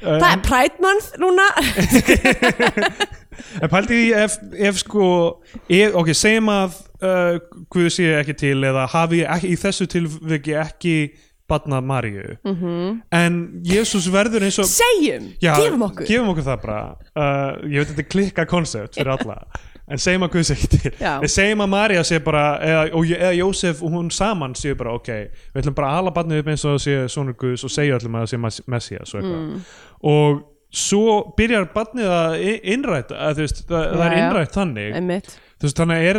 Speaker 2: uh,
Speaker 3: það er Pride Month núna
Speaker 2: en pældi því ef, ef sko ef, ok, segjum að uh, Guð sé ekki til eða hafi ekki, í þessu tilviki ekki badnað Maríu. -hmm. en Jésús verður eins og
Speaker 3: segjum,
Speaker 2: Já,
Speaker 3: gefum okkur!
Speaker 2: gefum okkur það bara. Uh, ég veit þetta er klikka koncept fyrir alla. En segjum að Guð sé ekki til.
Speaker 3: Já.
Speaker 2: en segjum að Marja sé bara eða, og, eða Jósef og hún saman séu bara ok, við ætlum bara að ala barnið upp eins og það sé sonur Guðs og segja öllum að það sé Mess- Messias og eitthvað.
Speaker 3: Mm.
Speaker 2: og svo byrjar barnið að innræta að, veist, það, það er
Speaker 3: Já, já.
Speaker 2: innrætt þannig. Veist, þannig er,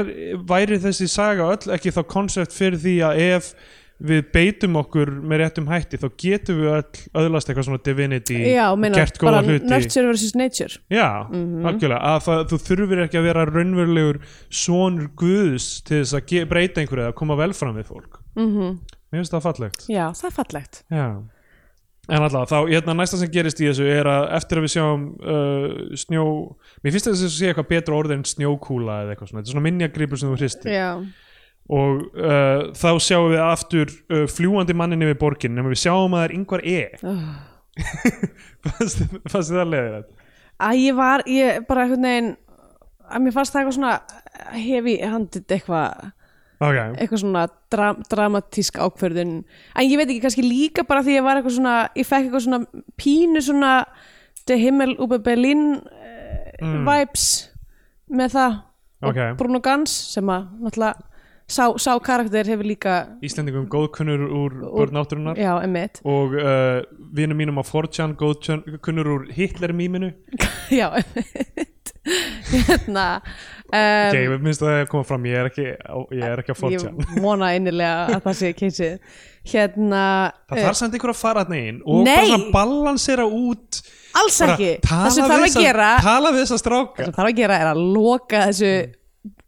Speaker 2: væri þessi saga öll ekki þá koncept fyrir því að ef við beitum okkur með réttum hætti þá getum við öll öðlast eitthvað svona divinity
Speaker 3: já, meina,
Speaker 2: gert góða hluti.
Speaker 3: nurture versus nature.
Speaker 2: Já,
Speaker 3: Mhm.
Speaker 2: algjörlega. Að það, þú þurfir ekki að vera raunverulegur sonur Guðs til þess að breyta einhverju eða koma vel fram við fólk.
Speaker 3: Mm
Speaker 2: Mér finnst það fallegt.
Speaker 3: Já, það er fallegt.
Speaker 2: Já En alltaf, þá, hérna, næsta sem gerist í þessu er að eftir að við sjáum uh, snjó, mér finnst þess að sé eitthvað betra orð en snjókúla eða eitthvað svona, þetta er svona minjagripur sem þú hristir.
Speaker 3: Já,
Speaker 2: og uh, þá sjáum við aftur uh, fljúandi mannin yfir borgin nema við sjáum að það er yngvar E.
Speaker 3: Oh.
Speaker 2: fannst þið það leðir þetta?
Speaker 3: að ég var, ég bara einhvern veginn að mér fannst það eitthvað svona hefi handið eitthvað
Speaker 2: Ok,
Speaker 3: eitthvað svona dra dramatísk ákverðun en ég veit ekki, kannski líka bara því ég var eitthvað svona, ég fekk eitthvað svona pínu svona De Himmel über Berlin mm. vibes með það.
Speaker 2: Ok.
Speaker 3: og Bruno Gans sem að náttúrulega sá, sá karakter hefur líka
Speaker 2: Íslendingum góðkunnur úr börn átturinnar.
Speaker 3: Já, emitt
Speaker 2: og uh, vinum mínum á 4chan góðkunnur úr Hitler-mýminu
Speaker 3: já, emitt hérna um,
Speaker 2: ok, ég minnst að það koma fram ég er ekki ég er ekki á 4chan
Speaker 3: ég vona innilega að það sé keisið hérna
Speaker 2: það
Speaker 3: eh,
Speaker 2: þarf samt einhver að fara þarna inn og
Speaker 3: Nei.
Speaker 2: bara svona balansera út.
Speaker 3: Alls ekki, það sem þarf að gera.
Speaker 2: tala við þessa stráka.
Speaker 3: Það sem þarf að gera er að loka þessu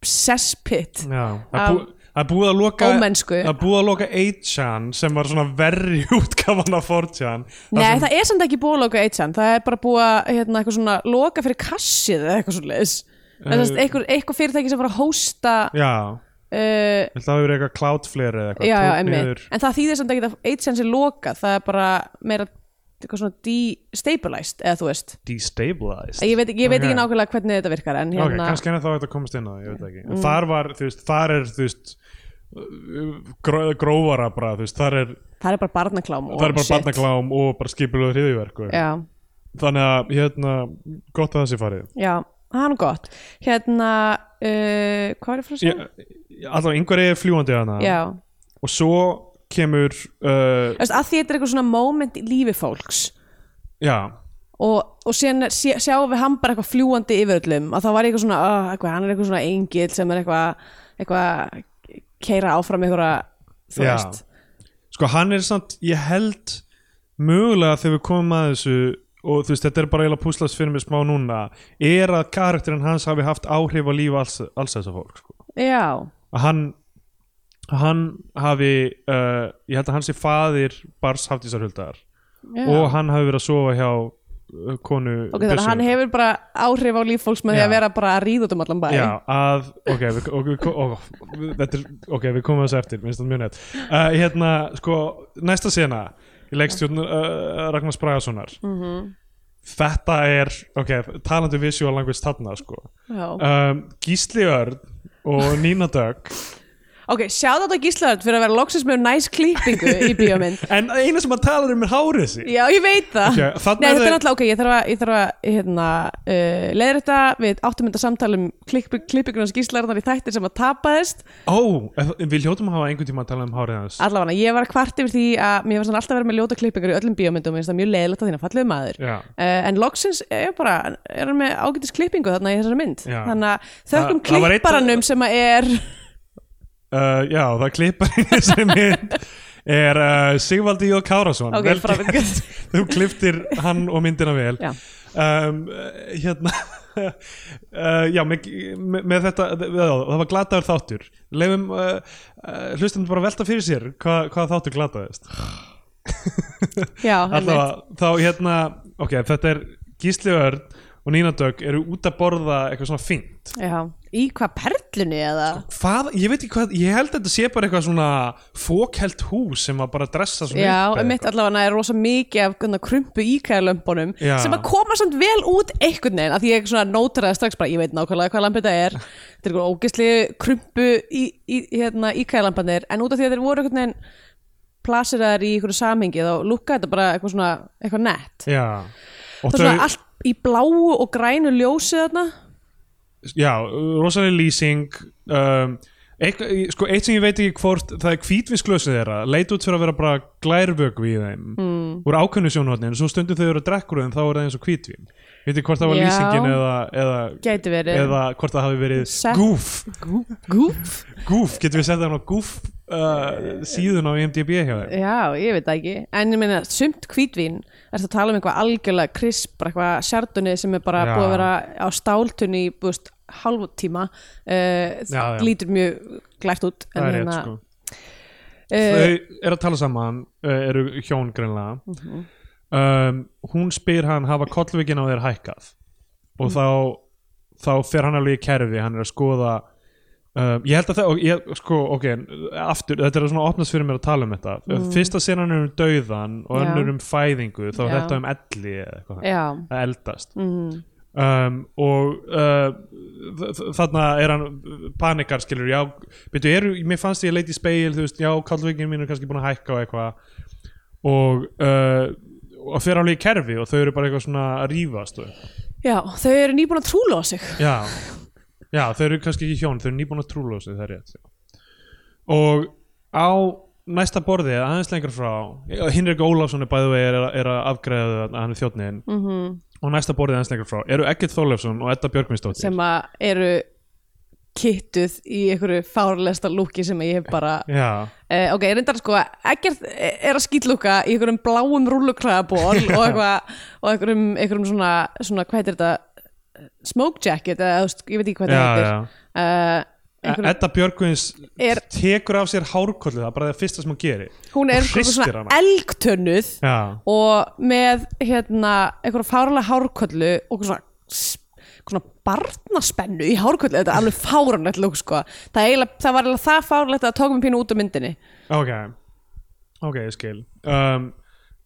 Speaker 3: cesspit
Speaker 2: Já, það er er búið að loka er búið að loka 8chan sem var svona verri útgafan af 4chan
Speaker 3: Nei, það er samt ekki búið að loka 8chan það er bara búið að hérna, svona loka fyrir kassið eða eitthvað svona leis eitthvað, eitthvað fyrirtæki sem var að hósta
Speaker 2: já,
Speaker 3: uh,
Speaker 2: það hefur eitthvað Cloudflare eða eitthvað
Speaker 3: já, já,
Speaker 2: tók
Speaker 3: emmi
Speaker 2: niður.
Speaker 3: En það þýðir samt ekki að 8chan sé lokað það er bara meira eitthvað svona destabilized eða þú veist.
Speaker 2: Destabilized?
Speaker 3: Ég veit, ég veit
Speaker 2: Ok.
Speaker 3: ekki nákvæmlega hvernig þetta virkar en
Speaker 2: ok,
Speaker 3: hérna
Speaker 2: kannski henni þá þetta komast inn á það, ég veit það ekki. En þar var, þú veist, þar er þú veist gró, grófara bara, þú veist, þar er
Speaker 3: það er bara barnaklám og
Speaker 2: það er bara
Speaker 3: shit.
Speaker 2: barnaklám og bara skipulöðu hriðiverk
Speaker 3: já,
Speaker 2: þannig að, hérna, gott að það sé farið.
Speaker 3: Já, það er nú gott. Hérna, uh, hvað er það að segja?
Speaker 2: Ég- allavega, yngvar er fljúandi hana
Speaker 3: já,
Speaker 2: og svo kemur uh,
Speaker 3: veist, að því þetta er eitthvað svona moment í lífi fólks.
Speaker 2: Já,
Speaker 3: og, og síðan sé, sjáum við hann bara eitthvað fljúandi yfir öllum. Og þá var eitthvað svona, uh, eitthvað, hann er eitthvað svona engil sem er eitthvað, eitthvað keira áfram eitthvað þú
Speaker 2: Já.
Speaker 3: veist.
Speaker 2: Sko hann er samt ég held mögulega þegar við komum að þessu og þú veist þetta er bara eiginlega púslast fyrir mig smá núna. Er að karakterinn hans hafi haft áhrif á líf alls, alls þessa fólk sko.
Speaker 3: já,
Speaker 2: að hann hann hafi uh, ég held að hann sé faðir bars haftísarhuldar
Speaker 3: já.
Speaker 2: og hann hafi verið að sofa hjá uh, konu
Speaker 3: ok, þannig að hann hefur bara áhrif á líf fólks með því að vera bara að ríða út um allan bæ.
Speaker 2: Já, að, ok, við, ok, við, ó, þetta er, ok, við komum þessu eftir, minnst það mjög nett. Uh, hérna, sko, næsta sena í leikstjórn uh, Ragnars Bragasonar.
Speaker 3: Mhm.
Speaker 2: Þetta er, ok, talandi visual language þarna, sko. Um, Gísli Örn og Nína Dögg.
Speaker 3: Ok, sjáðu þetta Gíslaðard fyrir að vera loksins með næs klippingu í bíómynd.
Speaker 2: En eina sem hann talar um er hárið sig.
Speaker 3: já, ég veit það.
Speaker 2: Ok, þarna
Speaker 3: Nei, þetta er náttúrulega, ok, ég þarf að, ég þarf að hérna, uh, leiðir þetta við áttum þetta samtal um klipp, klippingunars gíslarðar í þættir sem að tapaðist.
Speaker 2: Ó, en við hljótum að hafa einhvern tíma að tala um hárið hans.
Speaker 3: allavega, ég var að kvart yfir því að mér var svona alltaf verið með ljóta klippingur í öllum bíómyndum og mjög að að þökkum
Speaker 2: Það- það var eitt-
Speaker 3: klipparanum sem að er
Speaker 2: Uh, já, það klippar í þessari mynd er uh, Sigvaldi Jóð Kárasson.
Speaker 3: ok,
Speaker 2: Vel
Speaker 3: frábært
Speaker 2: þú kliftir hann og myndina vel.
Speaker 3: Já.
Speaker 2: um, hérna uh, já, með, með, þetta það var glataður þáttur. Leifum hlustum bara velta fyrir sér hvað, hvað þáttur glataðist.
Speaker 3: Já,
Speaker 2: allavega, þá hérna ok, þetta er Gísli Örn og Nína Dögg eru út að borða eitthvað svona fínt?
Speaker 3: Já, í hvað perlunni eða?
Speaker 2: Hvað, ég veit ekki hvað, ég held að þetta sé bara eitthvað svona fókhelt hús sem að bara dressa svona
Speaker 3: Já, mitt allavega er rosa mikið af gana, krumpu íkæðalömpunum sem að koma samt vel út einhvern veginn að því ég svona nótaraði strax bara, ég veit nákvæmlega hvað lampið þetta er. Þetta er eitthvað ógeðsli krumpu í, í, hérna, íkæðalampanir en út af því að þeir voru einhvern veginn plasiraðar í einhverju samhengi þá lukka þetta bara eitthvað svona eitthvað nett.
Speaker 2: Já, og
Speaker 3: það allt í bláu og grænu ljósi þarna
Speaker 2: já, rosalega lýsing um, eitthvað, sko, eitt sem ég veit ekki hvort það er hvítvinsglösið þeirra leit út fyrir að vera bara glærvöku í þeim mm. úr ákveðnu sjónhóttni en svo stundum þau eru að drekka úr þeim þá er það eins og hvítvin veit ekki hvort það var
Speaker 3: Já.
Speaker 2: lýsingin eða, eða, eða hvort það hafi verið
Speaker 3: Sett-
Speaker 2: goof,
Speaker 3: Gúf?
Speaker 2: goof, getur við sett það á goof uh, síðun á IMDb hjá þeim
Speaker 3: Já, ég veit það ekki En ég meina, sumt hvítvín Ertu að tala um eitthvað algjörlega krisp eitthvað sjardunni sem er bara
Speaker 2: Já.
Speaker 3: búið að vera á stáltunni í búist hálfu tíma uh, lítur mjög glært út
Speaker 2: það er rétt
Speaker 3: hérna,
Speaker 2: sko
Speaker 3: uh,
Speaker 2: þau eru að tala saman uh, eru hjón greinlega
Speaker 3: Mhm.
Speaker 2: um, hún spyr hann hafa kollvíkin á þér hækkað og
Speaker 3: Mm.
Speaker 2: þá þá fer hann alveg í kerfi hann er að skoða um, ég held að það ég, sko, ok, aftur þetta er svona opnast fyrir mér að tala um þetta. Fyrsta senan er um dauðan og
Speaker 3: Mm.
Speaker 2: Önnur um fæðingu þá er þetta um elli eða eitthvað.
Speaker 3: Já,
Speaker 2: að eldast.
Speaker 3: Mm,
Speaker 2: um, og uh, þarna er hann panikar skilur, já, byrju, eru, mér fannst ég að leita í speil, þú veist, já, kallveikin mín er kannski búin að hækka og eitthvað. Og uh, og fer alveg í kerfi og þau eru bara eitthvað svona að rífast og,
Speaker 3: já, þau eru nýbúin að trúla á sig.
Speaker 2: Já, já, þau eru kannski ekki hjón þau eru nýbúin að trúla sig, það er rétt og á næsta borði, aðeins lengra frá Hinrik Ólafsson er bæðu vegi er, er að afgreða að hann þjóttniðin
Speaker 3: mm -hmm.
Speaker 2: og næsta borðið aðeins lengra frá eru Egil Þorleifsson og Edda Björgvinsdóttir?
Speaker 3: Sem að eru kittuð í einhverju fárlesta lúki sem ég hef bara Uh, ok, ég reyndar sko að ekkert er að skýtlúka í einhverjum bláum rúlluklæðaból og og einhverjum, einhverjum svona, svona, hvað heitir þetta smoke jacket, eða ég veit ekki hvað þetta heitir. einhverjum,
Speaker 2: Edda Björgvins tekur af sér hárkollu það er bara það fyrsta sem hún gerir.
Speaker 3: Hún er svona elgtönnuð og með hérna einhverjum fárlega hárkollu og svona svona barnaspennu í hárkollu. Þetta er alveg fáranlegt lúk sko. Það, eiginlega, það var eiginlega það fárlegt að tókum pínu út af myndinni.
Speaker 2: Ok. Ok, ég skil. Um,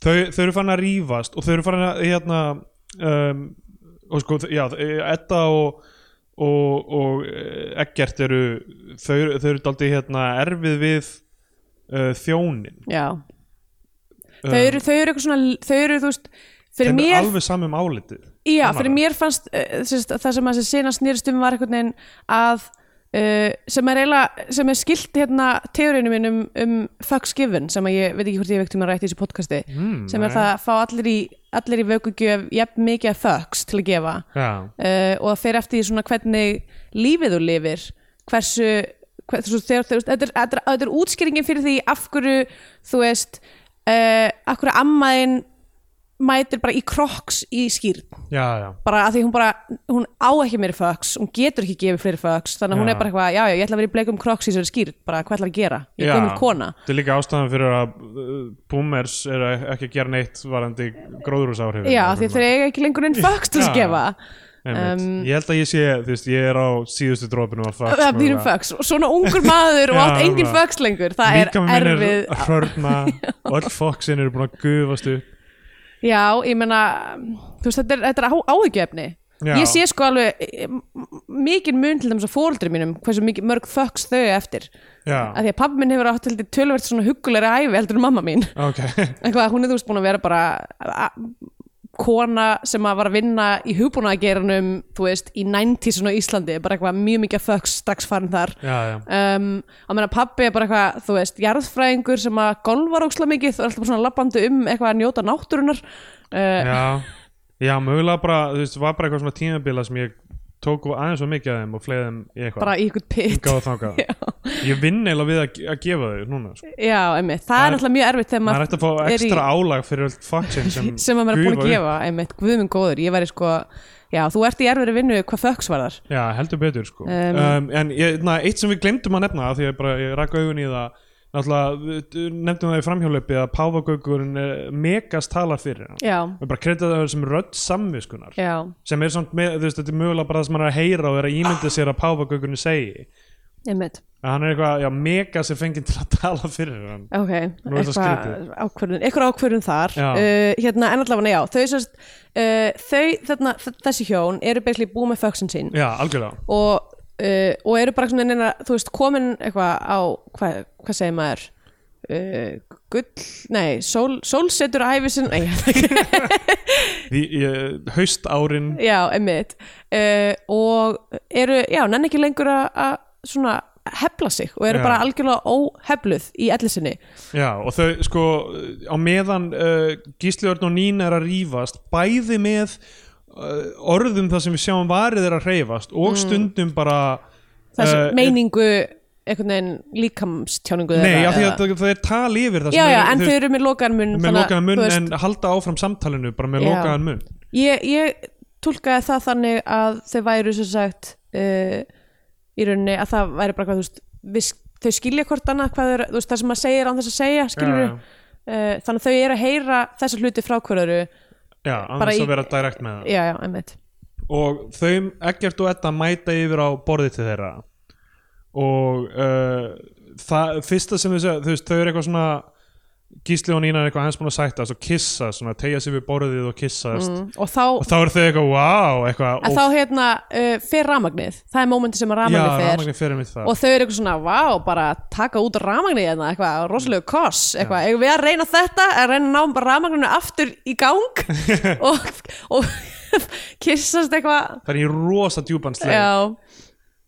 Speaker 2: þau, þau eru fann að rífast og þau eru fann að hérna um, og sko, já, Edda og og, og eh, Eggert eru þau, þau eru daldið hérna erfið við uh, þjónin
Speaker 3: já þau eru, þau eru eitthvað svona þau eru, þú veist,
Speaker 2: þeim er
Speaker 3: mér
Speaker 2: alveg samum álitið
Speaker 3: já,
Speaker 2: annarra.
Speaker 3: fyrir mér fannst uh, það sem að þessi sena snýrst um var veginn að uh, sem er er skilt hérna teóriðinu minn um, um fucks given sem ég veit ekki hvort ég veikt um að rætti í þessu podcasti
Speaker 2: mm,
Speaker 3: sem er það að fá allir í allir í vökugjöf jafn mikið fucks til að gefa.
Speaker 2: Já,
Speaker 3: uh, og það fer eftir svona hvernig lífið þú lifir hversu, hversu þegar, þegar, þetta, er, þetta, er, þetta er útskýringin fyrir því af hverju þú veist uh, af hverju ammaðin mætir bara í kroks í skýrn bara að því hún bara, hún á ekki meiri fucks hún getur ekki gefið fleiri fucks þannig að hún er bara eitthvað, já, já, ég ætla að vera í bleikum kroks í þessari skýrn, bara hvað ætla að gera? Ég er gömul kona.
Speaker 2: Þetta er líka ástæðan fyrir að uh, boomers eru ekki að gera neitt varandi gróðrúsáhrif
Speaker 3: já, því þeir eiga ekki lengur einn fucks til að gefa.
Speaker 2: um, Ég held að ég sé, þú veist, ég er á síðustu drópinu af fucks
Speaker 3: það býrum og svona ungur maður og allt engin
Speaker 2: bara-
Speaker 3: fucks lengur það er
Speaker 2: Líka minn er
Speaker 3: erfið
Speaker 2: að hrörna og öll foxin eru búin að gufast upp
Speaker 3: já, ég meina þú veist, þetta er, þetta er á, áhyggjefni
Speaker 2: Já.
Speaker 3: ég sé sko alveg eh, m- mikinn mun til þess að fóreldri mínum hversu mikið mörg fucks þau eftir.
Speaker 2: Já,
Speaker 3: að því að pabbi minn hefur átt til tölvert svona huggulegri æfi heldur en mamma mín.
Speaker 2: Ok.
Speaker 3: Eitthvað, hún er þú veist búin að vera bara kona sem að var að vinna í hugbúnaðageranum þú veist, í 90s á Íslandi bara eitthvað mjög mikið fucks strax farin þar. Um, að meina pabbi er bara eitthvað þú veist, jarðfræðingur sem að golfar óksla mikið og er alltaf bara svona labbandi um eitthvað að njóta náttúrunar uh,
Speaker 2: já. Já, mögulega bara, þú veist, var bara eitthvað svona tímabila sem ég tók aðeins svo mikið af þeim og fleið þeim í eitthvað.
Speaker 3: Bara í ykkur pitt
Speaker 2: Ég vinn eiginlega við að, að gefa þau núna sko.
Speaker 3: já, einmitt, það,
Speaker 2: Það
Speaker 3: er náttúrulega mjög erfitt
Speaker 2: maður ætti að fá
Speaker 3: er í-
Speaker 2: ekstra álag fyrir öll fucksin sem,
Speaker 3: sem að maður er búin að gefa einmitt, guðminn góður, ég væri sko já, þú ert í erfiðri vinnu hvað fucks var þar.
Speaker 2: Já, heldur betur sko.
Speaker 3: Um,
Speaker 2: um, En ég, na, eitt sem við glemdum að nefna Því að bara, ég rakka augun í það Náttúrulega, nefndum það í framhjólöpi Að Páfagöggurinn megast talar fyrir hann.
Speaker 3: Já,
Speaker 2: Við bara kredda það sem rödd samviskunar
Speaker 3: já,
Speaker 2: Sem er samt með, þú veist, þetta er mögulega bara það sem hann er að heyra Og er að ímynda sér að Páfagöggurinn segi.
Speaker 3: Einmitt.
Speaker 2: Að hann er eitthvað, já, mega sem fengið til að tala fyrir hann.
Speaker 3: Ok, eitthvað ákvörðun eitthvað ákvörðun þar. Uh, hérna, en allavega, já, þau, sérst, uh, þau þarna, þessi hjón eru basically búið með fucksin sín.
Speaker 2: Já, algjörlega.
Speaker 3: Og, uh, og eru bara svona neina, þú veist, komin eitthvað á, hvað, hvað segir maður? Uh, gull, nei sól, sólsetur æfisin nei,
Speaker 2: haust árin
Speaker 3: já, emmitt uh, og eru, já, nenni ekki lengur að- svona hefla sig og eru
Speaker 2: Já.
Speaker 3: bara algjörlega óhefluð í ellisinni
Speaker 2: Já, og þau sko á meðan uh, Gísli Örn og Nín er að rífast bæði með orðum það sem við sjáum varið er að hreyfast og stundum bara uh,
Speaker 3: meiningu einhvern veginn líkamstjáningu
Speaker 2: Nei, af því að það, það er tal yfir það
Speaker 3: já, já,
Speaker 2: er,
Speaker 3: en þau eru með lokaðan mun
Speaker 2: með lokaðan
Speaker 3: veist,
Speaker 2: en halda áfram samtalinu bara með
Speaker 3: Já.
Speaker 2: lokaðan munn.
Speaker 3: Ég, ég tólkaði það þannig að þau væru sem sagt uh, í rauninni að það væri bara hvað þú veist við, þau skilja hvort annað hvað þú veist, það sem maður segir án þess að segja skilur
Speaker 2: Já,
Speaker 3: uh, þannig að þau eru að heyra þessa hluti frá hverju
Speaker 2: Já, annars að vera direkt með það.
Speaker 3: Já, já, einmitt.
Speaker 2: Og þau, Eggert og Edda mæta yfir á borðið til þeirra. Og uh, það, fyrsta sem þau segja, þú veist, þau eru eitthvað svona Gísli og Nína er eitthvað hans búin að sætta og kissa, svona, tegja sig við borðið og kissast
Speaker 3: mm, og þá,
Speaker 2: og þá eru þau eitthvað, wow, eitthvað
Speaker 3: en þá hérna uh, fer ramagnið, það er mómenti sem ramagnið fer. og þau eru eitthvað svona, vá, bara taka út ramagnið hérna, eitthvað, rosalegu koss eitthvað, eigum við að reyna þetta að reyna að ná ramagninu aftur í gang? Og, og kissast eitthvað.
Speaker 2: Það er í rosa uh,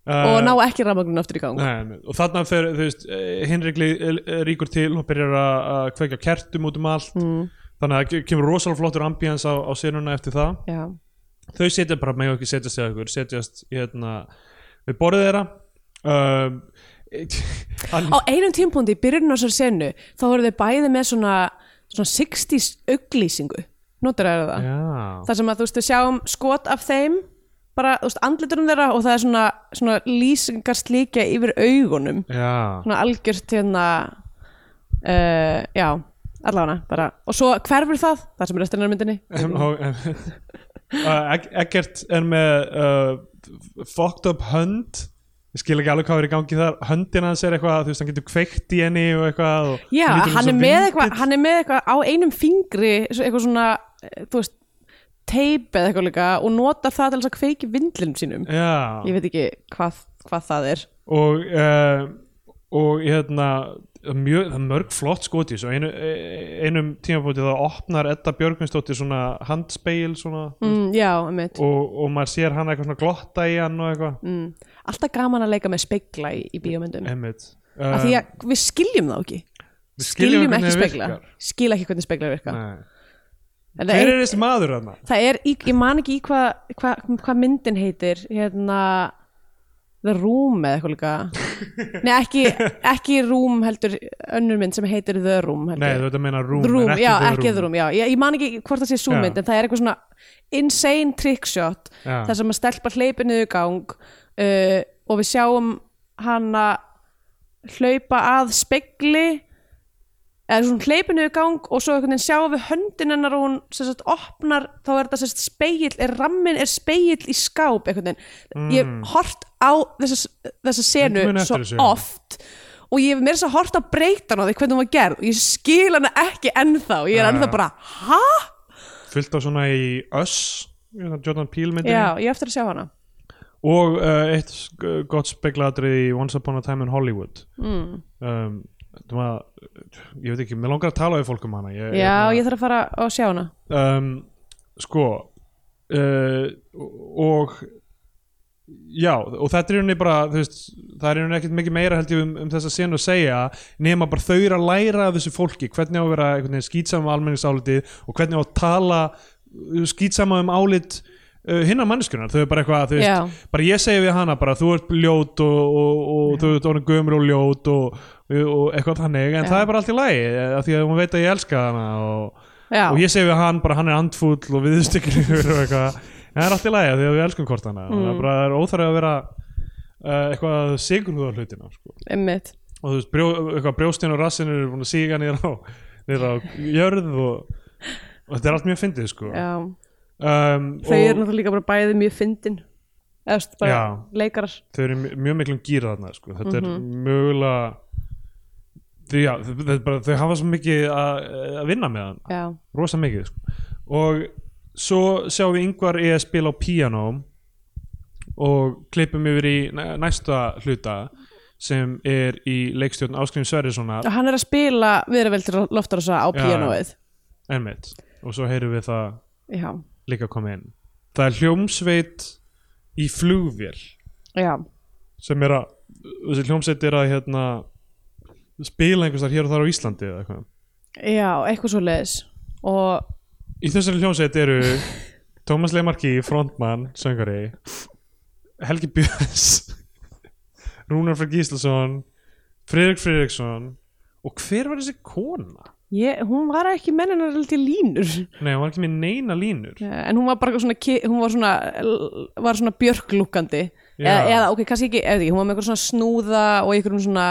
Speaker 3: og ná ekki ramagninu aftur í gang.
Speaker 2: Nei, og þarna fer, þú veist, eh, Hinrik lí- eh, ríkur til og byrjar að kveikja kertum út um allt.
Speaker 3: Mm,
Speaker 2: þannig að ke- kemur rosalega flottur ambíans á, á senuna eftir það.
Speaker 3: Já,
Speaker 2: þau setja bara með ekki setjast eða ykkur setjast hérna við borðið þeirra. Um, hann,
Speaker 3: á einum tímpúndi í byrjun á þessar senu þá voru þau bæði með svona, svona 60s auglýsingu. Notur það? Þar sem að þú veist við sjáum skot af þeim bara, þú veist, andliturum þeirra og það er svona, svona lýsingar slíkja yfir augunum.
Speaker 2: Já.
Speaker 3: Svona algjört hérna uh, já, allavega bara. Og svo hverfur það, það sem er restina af myndinni.
Speaker 2: Uh, Egg- Eggert er með uh, fucked up hönd. Ég skil ekki alveg hvað er í gangi þar. Höndin hans er eitthvað, þú veist, hann getur kveikt í henni og eitthvað og
Speaker 3: já, hann er, eitthvað, hann er með eitthvað á einum fingri eitthvað svona, eh, þú veist teip eða eitthvað líka og notar það til þess að kveiki vindlinum sínum.
Speaker 2: Já.
Speaker 3: Ég veit ekki hvað, hvað það er.
Speaker 2: Og uh, og hérna mjög, það er mörg flott skoti svo einu, e- einum tímafóti þá opnar Edda Björgvinsdóttir svona handspeil svona.
Speaker 3: Mm, já,
Speaker 2: og, og maður sér hann eitthvað svona glotta í hann og eitthvað.
Speaker 3: Mm. alltaf gaman að leika með spegla í, í
Speaker 2: Einmitt.
Speaker 3: af því að við skiljum það ekki.
Speaker 2: Við
Speaker 3: skiljum
Speaker 2: hvernig
Speaker 3: ekki
Speaker 2: það
Speaker 3: spegla.
Speaker 2: virkar.
Speaker 3: skil ekki hvernig spegla virka.
Speaker 2: Nei.
Speaker 3: En það
Speaker 2: hver
Speaker 3: er,
Speaker 2: er þessi maður hann?
Speaker 3: það er í, ég man ekki í hvað hva, hva myndin heitir hérna The Room eða eitthvað líka nei ekki, ekki Room heldur önnur mynd sem heitir The Room
Speaker 2: Nei,
Speaker 3: heldur.
Speaker 2: þú veit að meina Room,
Speaker 3: Room,
Speaker 2: ekki
Speaker 3: já, ekki The Room já. Ég, ég man ekki hvort það sé
Speaker 2: Já.
Speaker 3: mynd en það er eitthvað svona insane trickshot
Speaker 2: Já.
Speaker 3: þar sem að stelpa hleypi niður gang uh, og við sjáum hana hlaupa að spegli eða svona hleypi niður gang og svo einhvern veginn sjáum við höndin hennar og hún sagt opnar þá er þetta sagt spegil er rammin er spegil í skáp veginn. Ég hef hort á þessa, þessa senu svo
Speaker 2: þessu.
Speaker 3: oft og ég hef mér þess að hort breytan á því hvernig hún var gerð. Og ég skil hana ekki ennþá. Ég er ennþá bara, hæ?
Speaker 2: fullt á svona í Us Jordan Peele myndinni.
Speaker 3: Já, ég eftir að sjá hana.
Speaker 2: Og uh, eitt gott spegladrið í Once Upon a Time in Hollywood.
Speaker 3: Mm.
Speaker 2: Um, var, ég veit ekki, mér langar að tala við fólk um hana. Ég,
Speaker 3: Já, ég þarf að fara að sjá hana.
Speaker 2: Um, sko uh, og já, og þetta er rauninni bara veist, það er rauninni ekkert mikið meira held ég um, um þessa senu að segja nema bara þau eru að læra af þessu fólki hvernig á að vera veginn skýtsama um almenningsálitið og hvernig á að tala skýtsama um álit uh, hinnar manneskunar, þau er bara eitthvað veist, bara ég segi við hana bara þú ert ljót og, og, og þú ert orðin gömur og ljót og, og eitthvað þannig en
Speaker 3: Já.
Speaker 2: það er bara allt í lagi af því að hún veit að ég elska hana og, og ég segi við hann bara hann er andfúll og viðstökkilegur og eitthvað en það er allt í lagi af því að við elskum hvort hana og það er bara er óþarf að vera uh, eitthvað sigurhúða hlutina sko. og þú veist, brjó, eitthvað brjóstin og rassin eru búin að síga niður á, á jörð og, og þetta er allt mjög fyndið sko. Um,
Speaker 3: þau eru náttúrulega líka bara bæði mjög fyndin eða bara leikarar
Speaker 2: þau eru mj- mjög miklum gýra þarna sko. þetta
Speaker 3: Mhm.
Speaker 2: er mögulega þau, já, bara, þau hafa svo mikið að, vinna með hann. Rosa mikið sko. og svo sjáum við yngvar í að spila á piano og klippum yfir í næ- næsta hluta sem er í leikstjórn Áskrím Sverrissonar.
Speaker 3: Og hann er að spila viðravel til loftar á
Speaker 2: Já.
Speaker 3: píanóið.
Speaker 2: Einmitt. Og svo heyrum við það
Speaker 3: Já,
Speaker 2: líka koma inn. Það er hljómsveit í flugvél
Speaker 3: já,
Speaker 2: sem er að þessi hljómsveit er að hérna spila einhvers þar hér og þar á Íslandi eða eitthvað
Speaker 3: já, eitthvað svo leiðis og
Speaker 2: í þessari hljómsveit eru Tómas Leimarki, frontmann, söngari Helgi Björns Rúnar Freyr Gíslason Friðrik Friðriksson og hver var þessi kona?
Speaker 3: ég, hún var ekki menninar til línur
Speaker 2: Nei, hún var ekki með neina línur
Speaker 3: en hún var bara svona ki- hún var svona, var svona björglúkandi. Eða, eða ok, kannski ekki, eða, ekki hún var með eitthvað svona snúða og eitthvað svona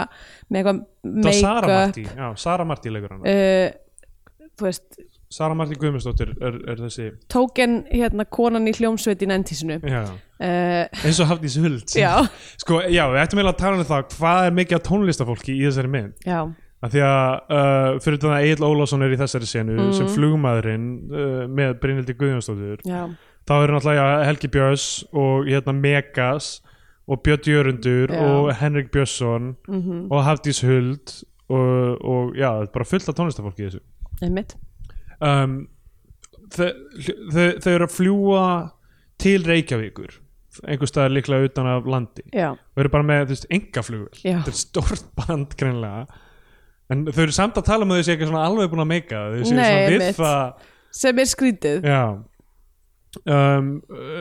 Speaker 3: með eitthvað
Speaker 2: Það var Sara
Speaker 3: make-up.
Speaker 2: Martí, já, Sara Martí leikur hana.
Speaker 3: Uh, þú veist.
Speaker 2: Sara Martí Guðmundsdóttir er, er þessi
Speaker 3: tóken hérna konan í hljómsveit í næntísinu uh,
Speaker 2: eins og Hafdís Huld.
Speaker 3: Já,
Speaker 2: Sko, já, við ættum eiginlega að tala um það hvað er mikið af tónlistafólki í þessari mynd?
Speaker 3: Já,
Speaker 2: af því að uh, fyrir þetta að Egil Ólafsson er í þessari senu
Speaker 3: Mhm.
Speaker 2: sem flugmaðurinn uh, með Brynildi Guðjónsdóttir
Speaker 3: já,
Speaker 2: þá eru náttúrulega Helgi Björns og hérna Megas og Björn Jörundur
Speaker 3: Já.
Speaker 2: og Henrik Björnsson
Speaker 3: mhm,
Speaker 2: og Hafdís Huld og, og já, bara fullt af tónlistafólki þessu. Um, þau, þau, þau eru að fljúa til Reykjavíkur einhver staðar líklega utan af landi.
Speaker 3: Já,
Speaker 2: og eru bara með, þú veist, engaflugul
Speaker 3: Já.
Speaker 2: þetta er stórt band greinlega en þau eru samt að tala um að þau séu ekki svona alveg búin að meika þau séu svona við það.
Speaker 3: Sem er skrítið.
Speaker 2: Já um,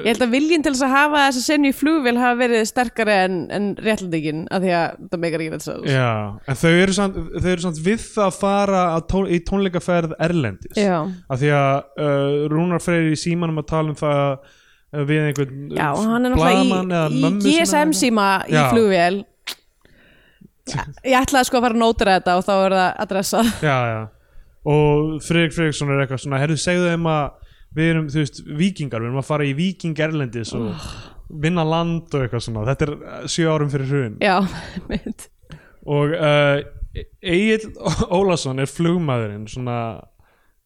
Speaker 3: ég held að viljinn til þess að hafa þessa senju í flugvél hafa verið sterkari en, en réttlandingin af því að það meikar ekki þetta svo
Speaker 2: já, en þau eru samt, þau eru samt við það að fara að tón, í tónleikaferð erlendis.
Speaker 3: Já,
Speaker 2: af því að uh, Rúnar Freyr í símanum að tala um það uh, við einhvern
Speaker 3: já hann er náttúrulega í, í GSM síma í
Speaker 2: Já.
Speaker 3: flugvél. Ég, ég ætlaði sko að fara að nótra þetta og þá er það adressað
Speaker 2: já, já. og Fredrik Fredriksson er eitthvað svona herru segðu þeim að við erum þú veist vikingar, við erum að fara í viking erlendis og vinna land og eitthvað svona. Þetta er uh, sjö árum fyrir hrun.
Speaker 3: Já, mitt
Speaker 2: og uh, Egil Ólason er flugmaðurinn svona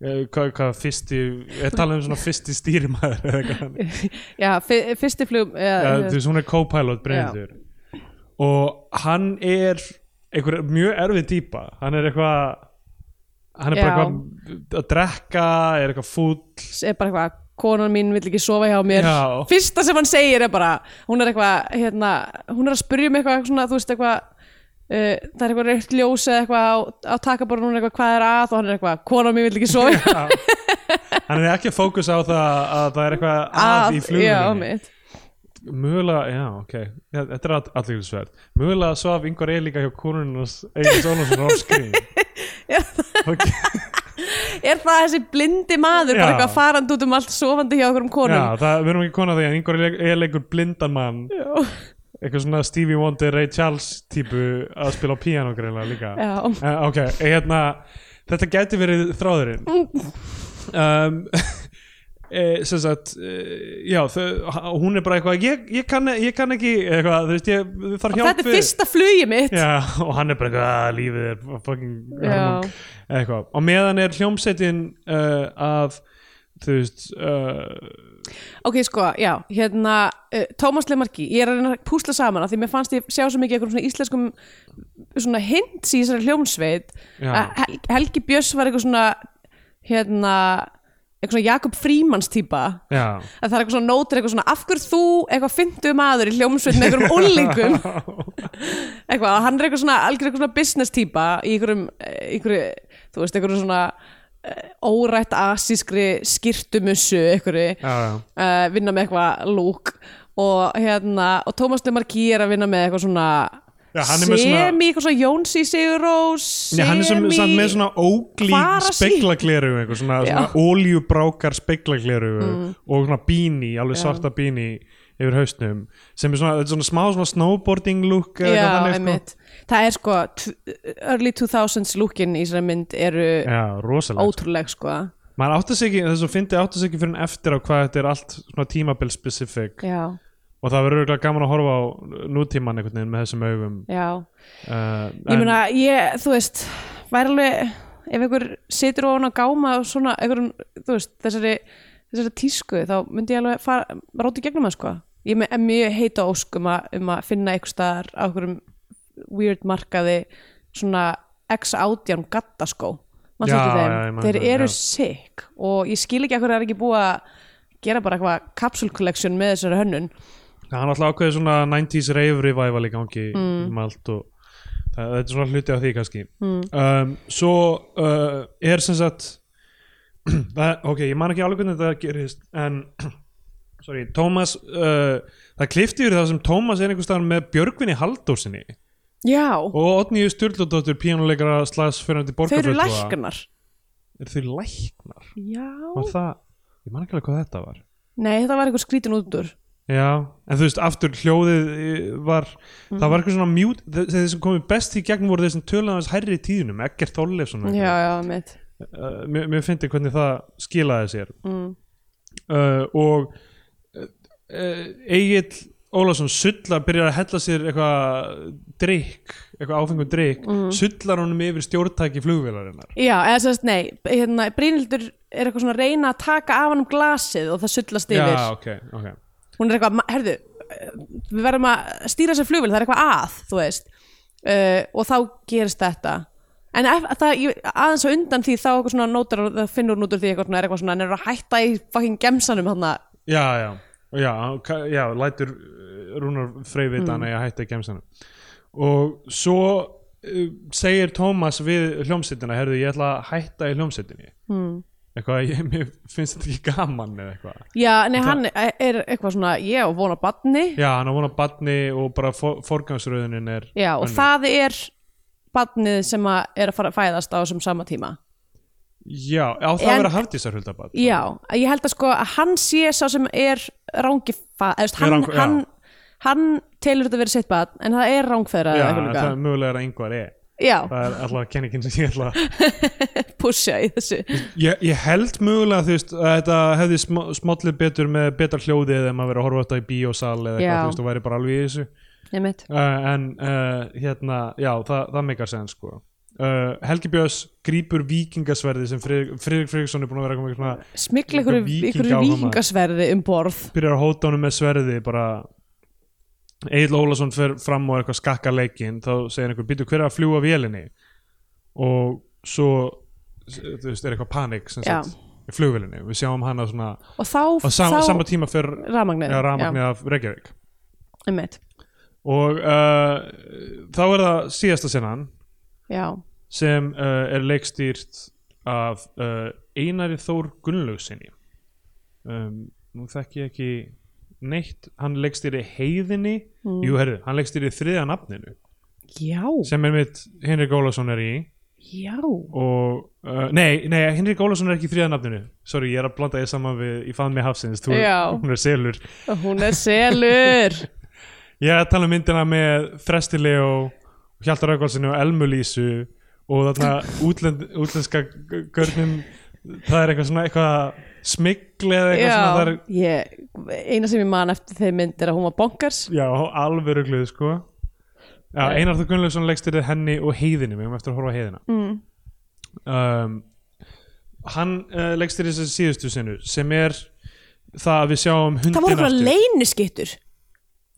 Speaker 2: Eh, hvað, hvað fyrsti er talað um svona fyrsti þannig.
Speaker 3: já, fyr, fyrsti flug
Speaker 2: ja,
Speaker 3: uh,
Speaker 2: þú veist hún er co-pilot Brynhildur. Og hann er einhver mjög erfið típa hann er eitthvað hann er bara
Speaker 3: Já.
Speaker 2: eitthvað að drekka er eitthvað fúll.
Speaker 3: Er bara eitthvað konan mín vill ekki sofa hjá mér.
Speaker 2: Já.
Speaker 3: fyrsta sem hann segir er bara hún er eitthvað, hérna, hún er að spyrja um eitthvað svona, þú veist eitthvað uh, það er eitthvað reykt ljós eða eitthvað á, á takaborun hún er eitthvað hvað er að? Og hann er eitthvað konan mín vill ekki sofa hjá
Speaker 2: hann er ekki að fókusa á það að það er eitthvað að, í
Speaker 3: já,
Speaker 2: flugunni
Speaker 3: mitt
Speaker 2: mögulega, já ok. Já, þetta er allir sverð mögulega svaf yngvar er líka hjá konunars Egil Sónarsson off screen okay.
Speaker 3: er það þessi blindi maður bara eitthvað farandi út um allt sofandi hjá okkur um konum?
Speaker 2: Já, það við erum ekki konað því að yngvar er, leikur blindan mann.
Speaker 3: Já,
Speaker 2: eitthvað svona Stevie Wonder, Ray Charles típu að spila á piano greinlega líka. Uh, ok, hérna þetta gæti verið þráðurinn. Um, e, sem sagt e, já, þau, hún er bara eitthvað ég, ég, kann, ég kann ekki eitthvað, veist, ég hjálp
Speaker 3: þetta er fyrsta flugi mitt.
Speaker 2: Já, og hann er bara eitthvað, "Ah, lífið er fucking
Speaker 3: Já.
Speaker 2: hörmung," eitthvað, og meðan er hljómsveitin uh, að þú veist uh,
Speaker 3: ok, sko, já, hérna uh, Tómas Lemarki, ég er að reyna að púsla saman af því mér fannst ég sjá svo mikið eitthvað svona íslenskum svona hints í þessari hljómsveit Helgi Björs var eitthvað svona hérna eitthvað svona Jakob Frímans típa.
Speaker 2: Já,
Speaker 3: að það er eitthvað svona nótur eitthvað svona af hverju þú eitthvað fyndu maður í hljómsveit með einhverjum úlingum eitthvað, hann er eitthvað svona algjör eitthvað svona business típa í einhverjum, eh, einhverju, þú veist, einhverjum svona uh, órætt asískri skirtumussu
Speaker 2: já.
Speaker 3: uh, vinna með eitthvað lúk. Og hérna, og Tómas Lemarki er að vinna með eitthvað svona
Speaker 2: Já, með svona-
Speaker 3: semi, eitthvað svona Jónsi Sigurós
Speaker 2: Já, hann er sem, samt með svona óglí eitthvað, svona.
Speaker 3: Mm.
Speaker 2: svona óljubrákar speglagleru og svona bíni, alveg
Speaker 3: Já.
Speaker 2: svarta bíni yfir haustnum sem er svona, svona smá svona snowboarding look
Speaker 3: Já,
Speaker 2: þannig,
Speaker 3: einmitt. Það er sko, early 2000s lookin í þessari mynd eru ótrúleg sko.
Speaker 2: Maður átti sig ekki, þess að fyndi átti sig ekki fyrir en eftir á hvað þetta er allt svona tímabil specific.
Speaker 3: Já,
Speaker 2: og það verður örugglega gaman að horfa á nútíman einhvern veginn með þessum augum.
Speaker 3: Já.
Speaker 2: Uh,
Speaker 3: Ég meina, ég, þú veist væri alveg, ef einhver situr ofan að gáma svona, einhverjum, þú veist þessari, þessari tísku þá myndi ég alveg fara, ráti gegnum það sko. Ég er mjög heita ósk um að, um að finna einhver staðar á einhverjum weird markaði svona X-18 gattaskó.
Speaker 2: Já, já,
Speaker 3: Þeir
Speaker 2: það,
Speaker 3: eru
Speaker 2: já.
Speaker 3: sick og ég skil ekki að hverju er ekki búið að gera bara eitthvað capsule collection með þessari hönnun
Speaker 2: er alltaf ákveðið svona 90s rave revival í gangi um allt og það, þetta er svona hluti af því kannski.
Speaker 3: Mm.
Speaker 2: um, svo uh, er sem sagt það, ok, ég man ekki alveg hvernig þetta gerist en sorry, Tómas uh, það klifti yfir það sem Tómas er einhvers staðar með Björgvinni Halldórsinni
Speaker 3: Já,
Speaker 2: og Otni Sturludóttur píanuleikara slags fyrir
Speaker 3: þau eru læknar.
Speaker 2: Er þau læknar?
Speaker 3: Já.
Speaker 2: Var það, ég man ekki alveg hvað þetta var.
Speaker 3: Nei, það var eitthvað skrítin útur
Speaker 2: Já, en þú veist, aftur hljóðið eh, var, það var eitthvað svona mjút, þeir sem komið best í gegn voru þeir sem töluðu aðeins hærri í tíðunum, Eggert Þorleifsson og
Speaker 3: Já, já, mitt
Speaker 2: uh, mér, mér fyndi hvernig það skilaði sér.
Speaker 3: Mm.
Speaker 2: uh, og uh, Egil Ólafsson sullar, byrjar að hella sér eitthvað drikk, eitthvað áfengum drikk
Speaker 3: Mm.
Speaker 2: sullar honum yfir stjórntæki flugvélarinnar.
Speaker 3: Já, eða sérst, nei, hérna, Brynhildur er eitthvað svona að reyna að taka af hann um glasið og það sullast yfir.
Speaker 2: Já, ok, ok
Speaker 3: Hún er eitthvað, herðu við verðum að stýra sér flugvél, það er eitthvað að þú veist. Uh, og þá gerist þetta. En ef, það, ég, aðeins á undan því þá eitthvað svona nótar og það finnur nút úr því eitthvað svona, er eitthvað svona, hann er að hætta í fucking gemsanum hann
Speaker 2: Já, já, já, já, já lætur uh, Rúnar Frey vita hann að ég hætti að gemsanum. Og svo uh, segir Tómas við hljómsveitina, herðu, ég ætla að hætta í hljómsveitinni.
Speaker 3: Hmm.
Speaker 2: Eitthvað, ég, mér finnst þetta ekki gaman eða eitthvað.
Speaker 3: Já, nei, hann er eitthvað svona ég á vona badni
Speaker 2: Já, hann á vona badni og bara for, forgangsröðunin er
Speaker 3: Já, og
Speaker 2: önnur.
Speaker 3: það er badnið sem að er að fara að fæðast á þessum sama tíma.
Speaker 2: Já, á það
Speaker 3: En-
Speaker 2: vera hafdísar huldabad
Speaker 3: Já, ég held að sko að hann sé sá sem er rángi fa- eða, hann,
Speaker 2: rang-
Speaker 3: hann, hann telur þetta verið sitt bad en það er rángfæðra
Speaker 2: Já, það er mögulega að einhver er
Speaker 3: Já,
Speaker 2: Það er alltaf kenningin sem ég ætla að
Speaker 3: pusha í þessu.
Speaker 2: Ég, ég held mögulega þú veist að þetta hefði sm smollið betur með betra hljóði eða maður verið að horfa þetta í bíósal eða eitthvað, þú veist, og væri bara alveg í þessu. Uh, en uh, hérna, já, það, það meikar sen sko. Uh, Helgi Björns grípur vikingasverði sem Friðrik Friðriksson er búin að vera eitthvað svona
Speaker 3: smikla ykkur, vikingasverði um borð.
Speaker 2: Byrjar að hóta honum með sverði bara Egil Ólason fer fram og eitthvað skakka leikinn þá segir einhver, býtu hver er að fljúa vélinni? Og svo þú veist, er eitthvað panik sem sagt, í flugvélinni, við sjáum hana svona
Speaker 3: og þá,
Speaker 2: á sam,
Speaker 3: þá
Speaker 2: sama tíma ja, rafmagnið. Af Reykjavík.
Speaker 3: Einmitt.
Speaker 2: og uh, þá er það síðasta senan
Speaker 3: já,
Speaker 2: sem uh, er leikstýrt af uh, Einari Þór Gunnlaugsinni um, nú þekki ég ekki neitt, hann leikstýri heiðinni.
Speaker 3: Mm.
Speaker 2: jú herðu, hann leikstýri þriðja nafninu.
Speaker 3: Já,
Speaker 2: sem er mitt Henrik Ólafsson er í.
Speaker 3: Já.
Speaker 2: Og, uh, nei, nei, Henrik Ólafsson er ekki í þriðja nafninu. Sorry, ég er að blanda ég saman við í fann með hafsins, þú, hún er selur.
Speaker 3: Hún er selur.
Speaker 2: Ég er að tala um myndina með Þresti Leo, Hjaltar Röggvaldsinu og Elmu Lísu og þarna útlend, útlenska görnum það er eitthvað svona eitthvað smigli eða eitthvað svona það er,
Speaker 3: já, ég, eina sem ég man eftir þeim mynd er að hún var bonkers.
Speaker 2: Já, alveg rugluð sko. Já, Einar Þór Gunnlaugsson leikstyrði henni og heiðinni, við höfum eftir að horfa heiðina.
Speaker 3: Mm.
Speaker 2: um, hann uh, leikstyrði þessi síðustu sinu sem er það að við sjáum hundin
Speaker 3: það voru eitthvað leyniskittur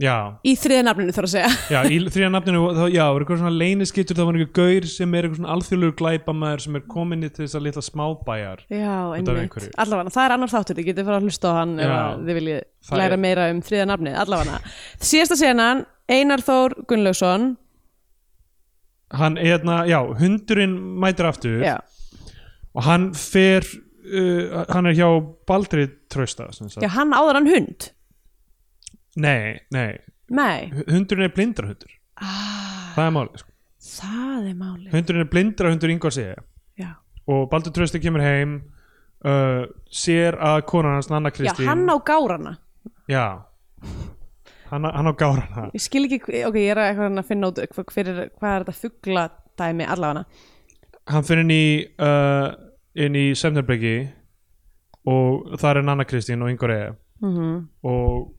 Speaker 2: já,
Speaker 3: í þriða nafninu þarf að segja.
Speaker 2: Já, í þrjá nafninu, þá, já, er eitthvað svona leyniskittur, það var einhver gaur sem er eitthvað svona alþjóðlegur glæpamaður sem er komin í þess að litla smábæjar.
Speaker 3: já, einmitt, allavega það er annar þáttur, þið getið fara að hlusta á hann ef
Speaker 2: Já.
Speaker 3: að þið viljið læra
Speaker 2: er-
Speaker 3: meira um þriða nafnið, allavega. Síðasta senan, Einar Þór Gunnlaugsson.
Speaker 2: Hann, hérna, já, hundurinn mætir aftur. Og hann fer, uh, hann er hjá Baldri sagt.
Speaker 3: já, hann áður hann hund
Speaker 2: Nei, nei,
Speaker 3: nei,
Speaker 2: hundurinn er blindrahundur,
Speaker 3: ah,
Speaker 2: það er málið, sko.
Speaker 3: það er máli
Speaker 2: Hundurinn er blindrahundur yngvar
Speaker 3: já,
Speaker 2: og Baldur Trausti kemur heim, uh, sér að konan hans, Nanna
Speaker 3: já
Speaker 2: Kristín,
Speaker 3: hann á gárana.
Speaker 2: Já, hann, hann á gárana.
Speaker 3: ég skil ekki, ok, ég er að, finna út hvað er þetta fuggla dæmi allavega.
Speaker 2: Hann fyrir inn í uh, inn í Semnerbreki og það er Nanna Kristín og Ingur Eða
Speaker 3: mm
Speaker 2: og,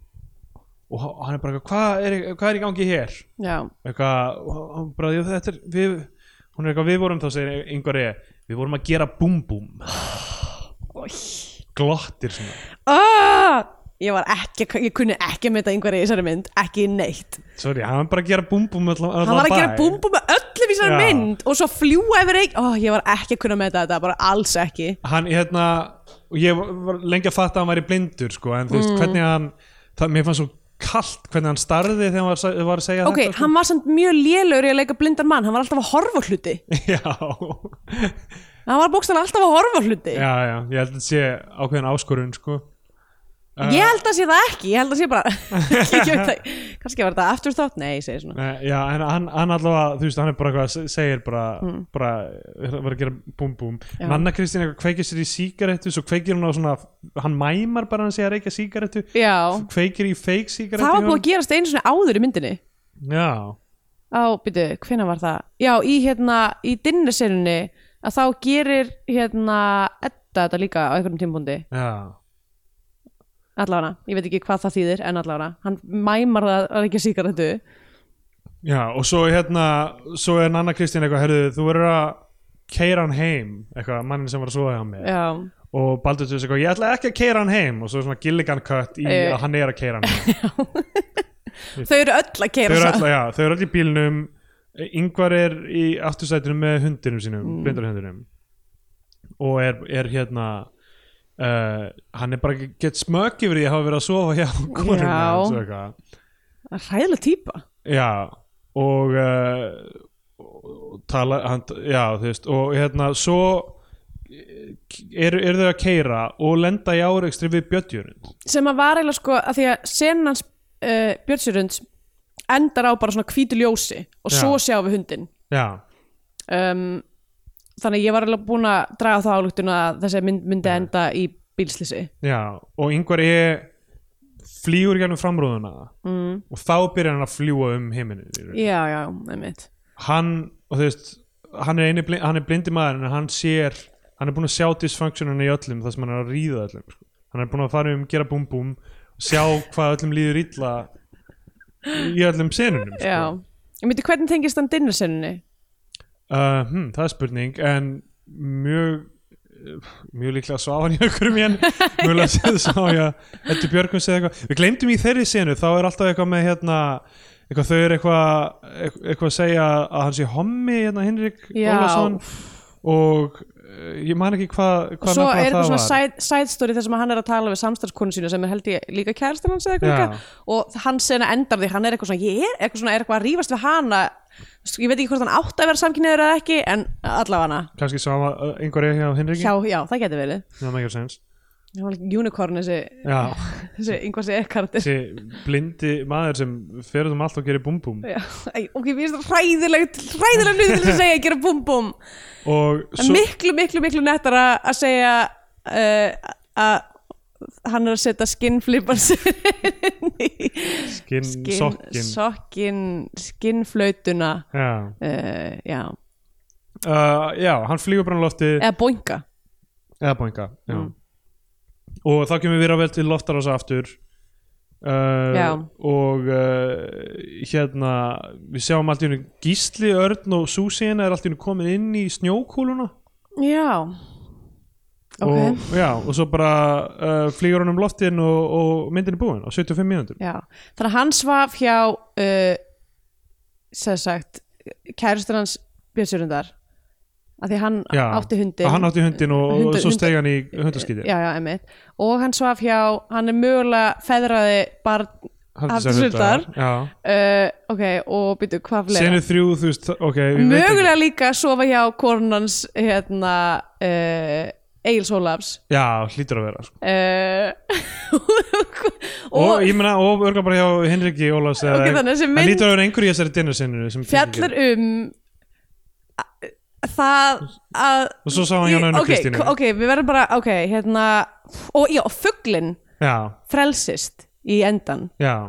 Speaker 2: og hann er bara hvað er, hvað er í gangi hér? Eitthvað, hann bara, "Jú, þetta er við, hún er eitthvað, við vorum þá segir Ingur Eða, við vorum að gera búm búm. Glottir svona.
Speaker 3: Ah, ég var ekki ég kunni ekki að mynda einhverja í þessari mynd ekki neitt,
Speaker 2: sorry, hann var bara að gera búm búm
Speaker 3: hann var að gera búm búm með öllum í þessari mynd og svo fljúa yfir einn, oh, ég var ekki að kunna með þetta bara alls ekki.
Speaker 2: Hann, hérna, ég var- lengi að fatta að hann væri blindur sko, en þú
Speaker 3: Mm.
Speaker 2: veist, hvernig hann það, mér fannst svo kalt hvernig hann starði þegar hann var, var að segja
Speaker 3: ok,
Speaker 2: þetta sko.
Speaker 3: hann var samt mjög lélegur í að leika blindan mann, hann var alltaf að horfa hluti.
Speaker 2: Já,
Speaker 3: hann var bókstæðan alltaf að horfa hluti.
Speaker 2: Já, já, ég held að þetta sé ákveðin áskorun sko
Speaker 3: ég held að sé það ekki, ég held að sé bara kannski var þetta aftur þátt nei, ég segi svona
Speaker 2: Nei, já, en hann, hann allavega, þú veist, hann er bara eitthvað, segir bara,
Speaker 3: Mm.
Speaker 2: bara, var að gera búm búm.
Speaker 3: Já.
Speaker 2: Nanna Kristín eitthvað kveikir sér í sígarettu, svo kveikir hún á svona, hann mæmar bara hann segja að reykja sígarettu,
Speaker 3: já,
Speaker 2: kveikir í fake sígarettu.
Speaker 3: það var búið að gerast einu svona áður í myndinni
Speaker 2: Já,
Speaker 3: á, byrju, hvenær var það? Já, í hérna, í dinnerserunni að þá gerir hérna Edda þetta líka á einhverjum tímpúndi
Speaker 2: já,
Speaker 3: allavega, ég veit ekki hvað það þýðir en allavega, hann mæmar það að ekki síkaretu
Speaker 2: já, og svo hérna, svo er Nanna Kristín eitthvað, herðu, þú verður að keira hann heim, eitthvað, mannin sem var að svoða hjá mig.
Speaker 3: Já,
Speaker 2: Og Baldur Tjus eitthvað, ég ætla ekki að keira hann heim, og svo er svona Gilligan cut í
Speaker 3: Eh.
Speaker 2: að hann er að keira hann heim.
Speaker 3: þau eru öll að
Speaker 2: þau
Speaker 3: keira
Speaker 2: eru öll, já, þau eru öll í bílnum. Yngvar er í aftursætinu með hundinum sínum,
Speaker 3: mm.
Speaker 2: blindarhundinum. Og er, er hérna uh, hann er bara að get smögg yfir því að hafa verið að sofa hjá eitthvað.
Speaker 3: Það er Ræðilega típa
Speaker 2: já, og uh, og tala, hann, já, þú veist og hérna, svo eru er þau að keira og lenda í áreikstri við Bjöttjörund
Speaker 3: sem að var eiginlega sko að því að senans uh, Björnsjörunds endar á bara svona hvítu ljósi og
Speaker 2: Já.
Speaker 3: svo sjáum við hundin
Speaker 2: já,
Speaker 3: um, þannig að ég var alveg búin að draga þá álugtun að þessi mynd, myndi enda í bílslýsi
Speaker 2: já, og yngvar er flýgur gennum framrúðuna
Speaker 3: mm.
Speaker 2: og þá byrjar hann að fljúa um heiminu
Speaker 3: já, já, einmitt.
Speaker 2: Hann, og þú veist hann er, eini, bli- hann er blindi maður en hann sér hann er búin að sjá dysfunctioninu í öllum það sem hann er að ríða öllum sko. hann er búin að fara um, gera búm búm og sjá hvað öllum líður illa í öllum senunum
Speaker 3: já,
Speaker 2: sko.
Speaker 3: ég myndi hvernig tengist hann dinnersenunni
Speaker 2: uh, hm, það er spurning en mjög mjög líklega svá hann í okkur mér mjög líklega svá ég Eddi Björgum segði eitthvað. Við glemdum í þeirri senu þá er alltaf eitthvað með hérna eitthvað þau eru eitthvað eitthvað að segja að hann sé hommi hérna Henrik
Speaker 3: Já.
Speaker 2: Ólafsson. og uh, ég man ekki hvað
Speaker 3: og
Speaker 2: hva
Speaker 3: svo er eitthvað
Speaker 2: það
Speaker 3: svona side, side story þar sem hann er að tala við samstarfskonu sínu sem er held ég líka kærastan hans eða eitthvað og hann sena endar því hann er eitthvað svona ég er eitthvað svona er eitthvað að rífast við hana ég veit ekki hvort hann átt að vera samkynniður eða ekki en allavega
Speaker 2: kannski sá uh, einhverju hjá Henriki
Speaker 3: já, já, það getur verið.
Speaker 2: Það make sense.
Speaker 3: Það var líka unicorn þessi,
Speaker 2: já,
Speaker 3: þessi yngvarsi ekkartir
Speaker 2: þessi blindi maður sem fer út um allt og gerir búm búm.
Speaker 3: Já, æ, ok, mér finnst það hræðilegt hræðilega hluti til að segja að gera búm búm.
Speaker 2: Og
Speaker 3: en miklu, miklu, miklu nettara að segja uh, að hann er að setja skinnflipan
Speaker 2: skinn, sokkin.
Speaker 3: sokkin skinnflautuna.
Speaker 2: Já.
Speaker 3: uh, já,
Speaker 2: Uh, já, hann flýgur bara á lofti
Speaker 3: eða boinga
Speaker 2: eða boinga já.
Speaker 3: Mm.
Speaker 2: og þá kemur við vel til loftarása aftur. Uh, og uh, hérna við sjáum allt í hennu Gísli, Örn og Súsín er allt í hennu komin inn í snjókúluna.
Speaker 3: Já ok,
Speaker 2: og, já, og svo bara uh, flýgur hann um loftin og, og myndin er búin á 75 mínútur.
Speaker 3: Já þannig að hann svaf hjá uh, sem sagt kærustur hans Björnsjörundar að því hann
Speaker 2: Já,
Speaker 3: átti hundin
Speaker 2: hann átti hundin og,
Speaker 3: Hundu-
Speaker 2: og svo
Speaker 3: hundu-
Speaker 2: steg hann í hundaskýti
Speaker 3: og hann svaf hjá, hann er mögulega feðraði barn Hafdísar
Speaker 2: já.
Speaker 3: uh, ok, og byrju, hvað fleira?
Speaker 2: Senu þrjú, þú veist, ok
Speaker 3: mögulega líka að sofa hjá konans hérna uh, Egil Sólafs
Speaker 2: já, hlýtur að vera sko.
Speaker 3: uh,
Speaker 2: og,
Speaker 3: og,
Speaker 2: ég meina, og örgulega bara hjá Henriki Ólafs eða-
Speaker 3: Ok, þannig að
Speaker 2: hlýtur að vera einhverju í þessari dinnersinu sem
Speaker 3: fjallar um það að
Speaker 2: og svo sá hann Jón Önnu
Speaker 3: ok,
Speaker 2: Kristínu
Speaker 3: ok, við verðum bara, ok, hérna og já, og fugglin
Speaker 2: já,
Speaker 3: frelsist í endan
Speaker 2: já,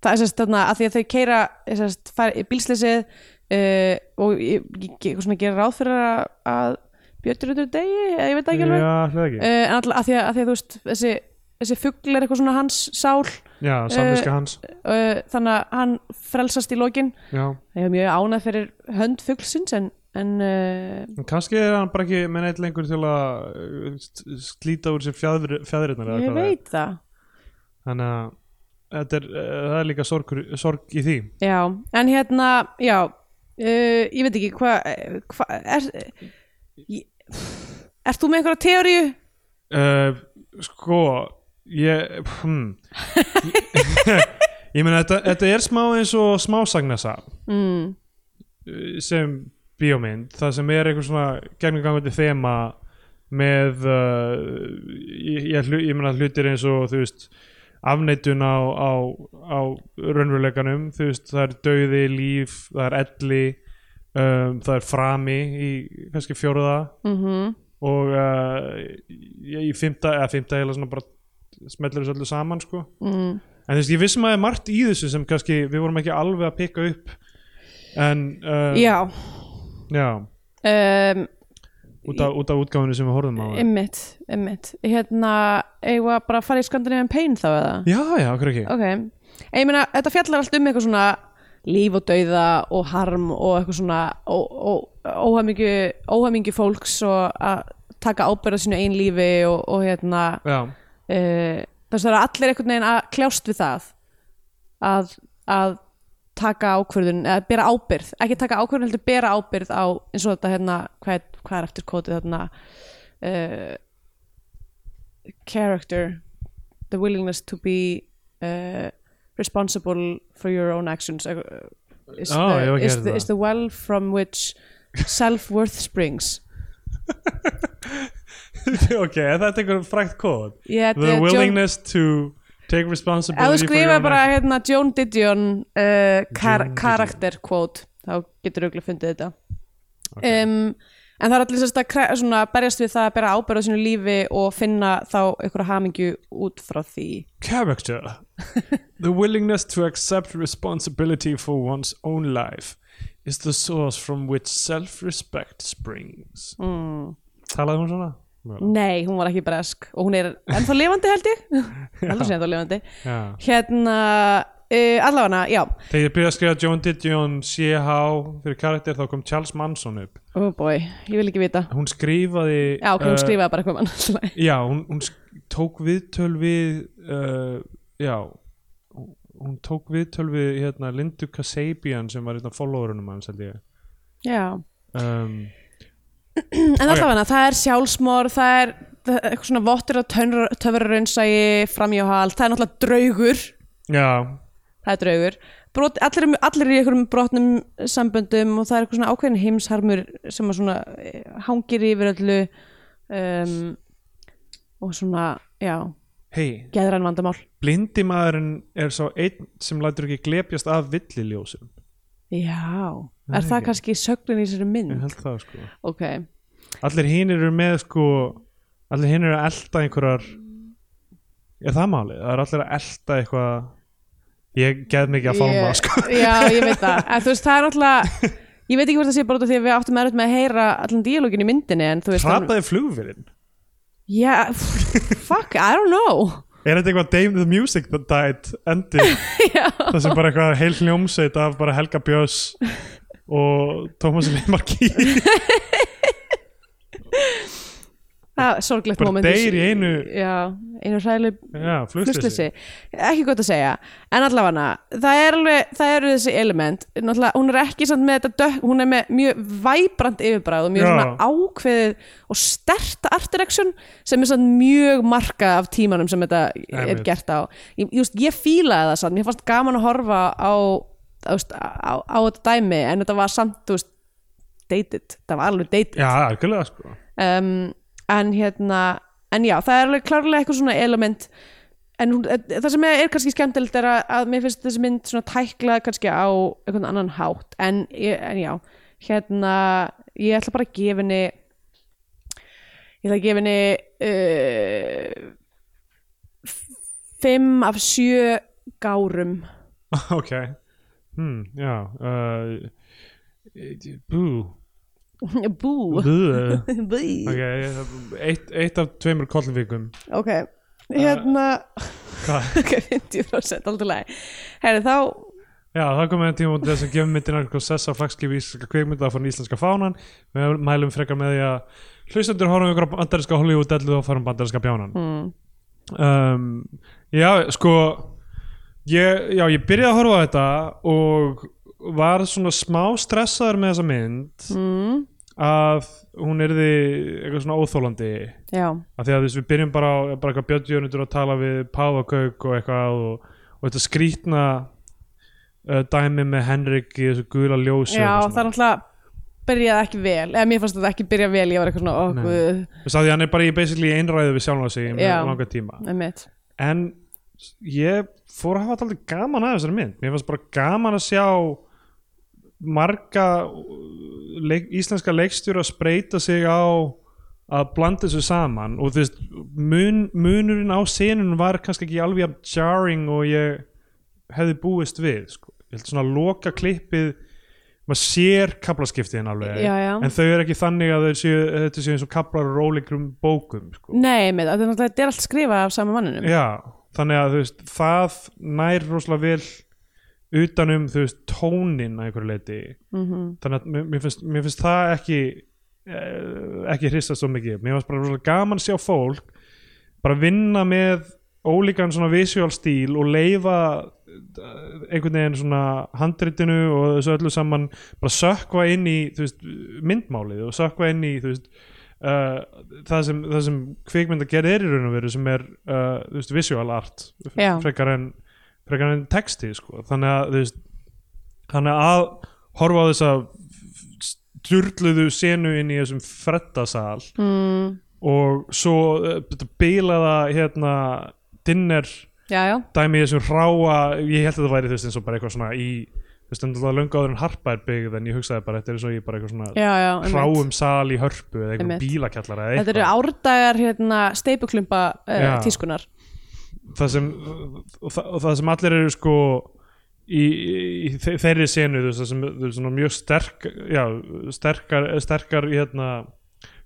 Speaker 3: það er sérst þarna að því að þau keira sérst, bílslýsið uh, og ég, ég, ég svona gera ráð fyrir að, að Björn út úr degi, ég veit ekki alveg.
Speaker 2: Já,
Speaker 3: uh, en alltaf að því að, að því að veist þessi, þessi fuggl er eitthvað svona hans sál.
Speaker 2: Já, samviska hans.
Speaker 3: uh, þannig að hann frelsast í lokin. Ég hef mjög ánað fyrir hönd fugglsins en, en uh,
Speaker 2: en kannski er hann bara ekki með neitt lengur til að uh, slíta úr sér fjæðri, fjæðriðnar eða
Speaker 3: ég veit það.
Speaker 2: Þannig að þetta er, uh, það er líka sorg, sorg í því.
Speaker 3: Já, en hérna, já uh, ég veit ekki hvað hva, er ég, Ert þú með einhverja teóriu?
Speaker 2: uh, sko ég hmm. ég meina þetta, þetta er smá eins og smásagnasa
Speaker 3: Mm,
Speaker 2: sem bíómynd það sem er einhver svona gegnumgangandi þema með uh, ég, ég, ég meina hlutir eins og þú veist afneitun á, á, á raunveruleikanum þú veist það er dauði, líf það er elli um, það er frami í kannski fjóruða
Speaker 3: mm
Speaker 2: og uh, í fymta eða fymta heila svona bara smellir þessu öllu saman sko.
Speaker 3: Mm.
Speaker 2: en þú veist ég vissum að það er margt í þessu sem kannski við vorum ekki alveg að pikka upp. En uh,
Speaker 3: Já.
Speaker 2: Já.
Speaker 3: Um,
Speaker 2: út af, af útgáfinu sem við horfum á
Speaker 3: Einmitt, einmitt. Hérna, eigum við að bara fara í Scandinavian Pain þá eða?
Speaker 2: já, já, okkur ekki.
Speaker 3: Ok, ég meina, þetta fjallar allt um eitthvað svona líf og dauða og harm og eitthvað svona óhamingi fólks og að taka ábyrða sínu einn lífi og, og hérna uh, þess að allir einhvern veginn að kljást við það að, að taka ákvörðun, eða bera ábyrð ekki taka ákvörðun, heldur bera ábyrð á eins og þetta hérna, hvað er, hvað er eftir kótið þarna uh, character the willingness to be uh, responsible for your own actions. Uh, is,
Speaker 2: Ó, ég hef
Speaker 3: the, is, the, is the well from which self-worth springs.
Speaker 2: Ok, þetta er einhver frækt kóð
Speaker 3: yeah,
Speaker 2: the willingness to take responsibility your
Speaker 3: skrifa bara hérna Joan Didion uh, kar karakter quote þá getur auðvitað fundið þetta.
Speaker 2: Ok.
Speaker 3: um, en það er allir sérst að svona, berjast við það að bera ábyrða sínu lífi og finna þá einhverja hamingju út frá því.
Speaker 2: Character. The willingness to accept responsibility for one's own life is the source from which self-respect springs.
Speaker 3: Mm.
Speaker 2: talaði hún svona?
Speaker 3: nei, hún var ekki bresk og hún er ennþá lifandi held ég. Heldur sé ennþá lifandi.
Speaker 2: Já,
Speaker 3: hérna uh, allavega, já.
Speaker 2: Þegar ég byrjaði að skrifa John Didion CH fyrir karakter þá kom Charles Manson upp.
Speaker 3: Oh boy, ég vil ekki vita.
Speaker 2: Hún skrifaði
Speaker 3: já, ok, hún
Speaker 2: uh,
Speaker 3: skrifaði bara eitthvað mann
Speaker 2: já, hún, hún tók viðtöl við uh, já hún- tók viðtöl við hérna, Lindu Kasabian sem var hérna followerunum hans held ég.
Speaker 3: Já,
Speaker 2: um,
Speaker 3: en allavega, það er sjálfsmor það er, eitthvað svona vottur að töfraraunsægi framhjáhald, það er náttúrulega draugur.
Speaker 2: Já,
Speaker 3: það er draugur. Brot, allir, allir í einhverjum brotnum samböndum og það er eitthvað svona ákveðin heimsharmur sem að svona eh, hangir yfir öllu um, og svona, já
Speaker 2: hei
Speaker 3: geðræn vandamál.
Speaker 2: Blindi maðurinn er sá einn sem lætur ekki glepjast af villiljósum.
Speaker 3: Já,
Speaker 2: Nei,
Speaker 3: er það
Speaker 2: ekki.
Speaker 3: kannski sögnin í þessari mynd?
Speaker 2: Ég held það sko.
Speaker 3: Ok,
Speaker 2: allir hinir eru með sko allir hinir eru að elda einhverjar er það málið? það er allir að elda eitthvað ég geð mikið að fálma
Speaker 3: Ég-
Speaker 2: sko.
Speaker 3: Já, ég veit það. En þú veist, það er náttúrulega ég veit ekki hvort það sé bara út af því að við áttum erut með að heyra allan díalógin í myndinni
Speaker 2: hrapaði flugvirinn
Speaker 3: já, fuck, I don't know.
Speaker 2: Er þetta eitthvað Dame the Music That Died endi
Speaker 3: já,
Speaker 2: það sem bara eitthvað heil hljómsveit af bara Helga Björns og Tómas Leimarki
Speaker 3: sorglegt
Speaker 2: Bara
Speaker 3: moment
Speaker 2: deyr í einu-
Speaker 3: já, einu flustleysi
Speaker 2: flugsleysi
Speaker 3: ekki gott að segja. En allavega það er alveg það eru þessi element. Náttúrulega, hún er ekki samt með þetta dökk hún er með mjög væbrant yfirbræð og mjög
Speaker 2: Já.
Speaker 3: svona ákveðið og stert art direction sem er samt mjög markað af tímanum sem þetta er
Speaker 2: Einmitt.
Speaker 3: gert á. Ég, just, ég fílaði það samt, mér fannst gaman að horfa á, á, á, á þetta dæmi en þetta var samt þú veist, dated, það var alveg dated.
Speaker 2: Já, algjörlega sko.
Speaker 3: Um, en hérna en já, það er alveg klárlega eitthvað svona element. En hún, eh, það sem er, kannski skemmtilegt er að, að mér finnst þessi mynd svona tækla kannski á einhvern annan hátt. En, en já, hérna ég ætla bara að gefa henni ég ætla að gefa henni uh, fimm af sjö gárum.
Speaker 2: Ok. Hmm, já uh, bú
Speaker 3: bú.
Speaker 2: Bú.
Speaker 3: bú.
Speaker 2: Ok, eitt, eitt af tveimur kollvíkum.
Speaker 3: Ok, hérna
Speaker 2: hvað?
Speaker 3: Ok, 50% alltaf leið herri þá
Speaker 2: Já, það komið en tíma út þess að gefa myndina eitthvað sess á flagskip íslenska kveikmynda að fara íslenska fánan. Við mælum frekar með því að hlustendur horfum ykkur á bandarinska Hollywood dellu og farum bandarinska bjánan.
Speaker 3: Mm,
Speaker 2: um, Já, sko ég, já, ég byrjaði að horfa á þetta og var svona smá stressaður með þessa mynd
Speaker 3: mm,
Speaker 2: að hún yrði eitthvað svona óþólandi
Speaker 3: já,
Speaker 2: af því að við byrjum bara á bara eitthvað bjöndjörnundur að tala við Páfagauk og eitthvað og, og þetta skrítna uh, dæmi með Henrik í þessu gula ljósi
Speaker 3: já
Speaker 2: og
Speaker 3: það er náttúrulega byrjaði ekki vel, eða mér fannst þetta ekki byrja vel ég var eitthvað svona, guð,
Speaker 2: þú að því hann er bara í basically einræðu við sjálfan sig í
Speaker 3: Já.
Speaker 2: langa tíma.
Speaker 3: Einmitt.
Speaker 2: En ég fór að hafa alltaf gaman að þessari mynd. Mér fannst bara gaman að sjá marga uh, leik, íslenska leikstjóra spreita sig á að blanda þessu saman og þú veist mun, munurinn á senunum var kannski ekki alveg jafn jarring og ég hefði búist við sko. ég held svona loka klippið maður sér kaplaskiptiðin alveg
Speaker 3: Já, já.
Speaker 2: en þau eru ekki þannig að þau séu, þetta séu eins og kaplar og rólegrum bókum sko.
Speaker 3: nei, einmitt, þetta er allt skrifað af sama manninum
Speaker 2: Já, þannig að þú veist það nær rosalega vel utanum þú veist tónin að einhverju leiti
Speaker 3: mm
Speaker 2: þannig að mér, finnst, mér finnst það ekki eh, ekki hristast svo mikið. Mér finnst bara gaman að sjá fólk bara vinna með ólíkan svona visual stíl og leifa eh, einhvern veginn svona handritinu og þessu öllu saman bara sökva inn í veist, myndmálið og sökva inn í veist Uh, það sem, það sem kvikmynda gerð er í raun og veru sem er uh, veist, visual art frekar en, frekar en texti sko. þannig að veist þannig að horfa á þessa stjurluðu senu inn í þessum frettasal
Speaker 3: mm,
Speaker 2: og svo uh, þetta bilaða hérna dinner
Speaker 3: já, já,
Speaker 2: dæmi þessum hráa ég held að það væri þú veist eins og bara eitthvað svona í þú veist en það löngu áður en harpa er byggð en ég hugsaði bara þetta er eins og ég bara eitthvað svona
Speaker 3: já, já einmitt.
Speaker 2: hráum sal í hörpu eða eitthvað bílakjallara
Speaker 3: þetta eru árdagar hérna, steipuklumpa uh,
Speaker 2: Já.
Speaker 3: tískunar
Speaker 2: það sem, og, það, og það sem allir eru sko í, í þe- þeirri senu þú veist, það sem þú veist, mjög sterk já, sterkar, sterkar hérna,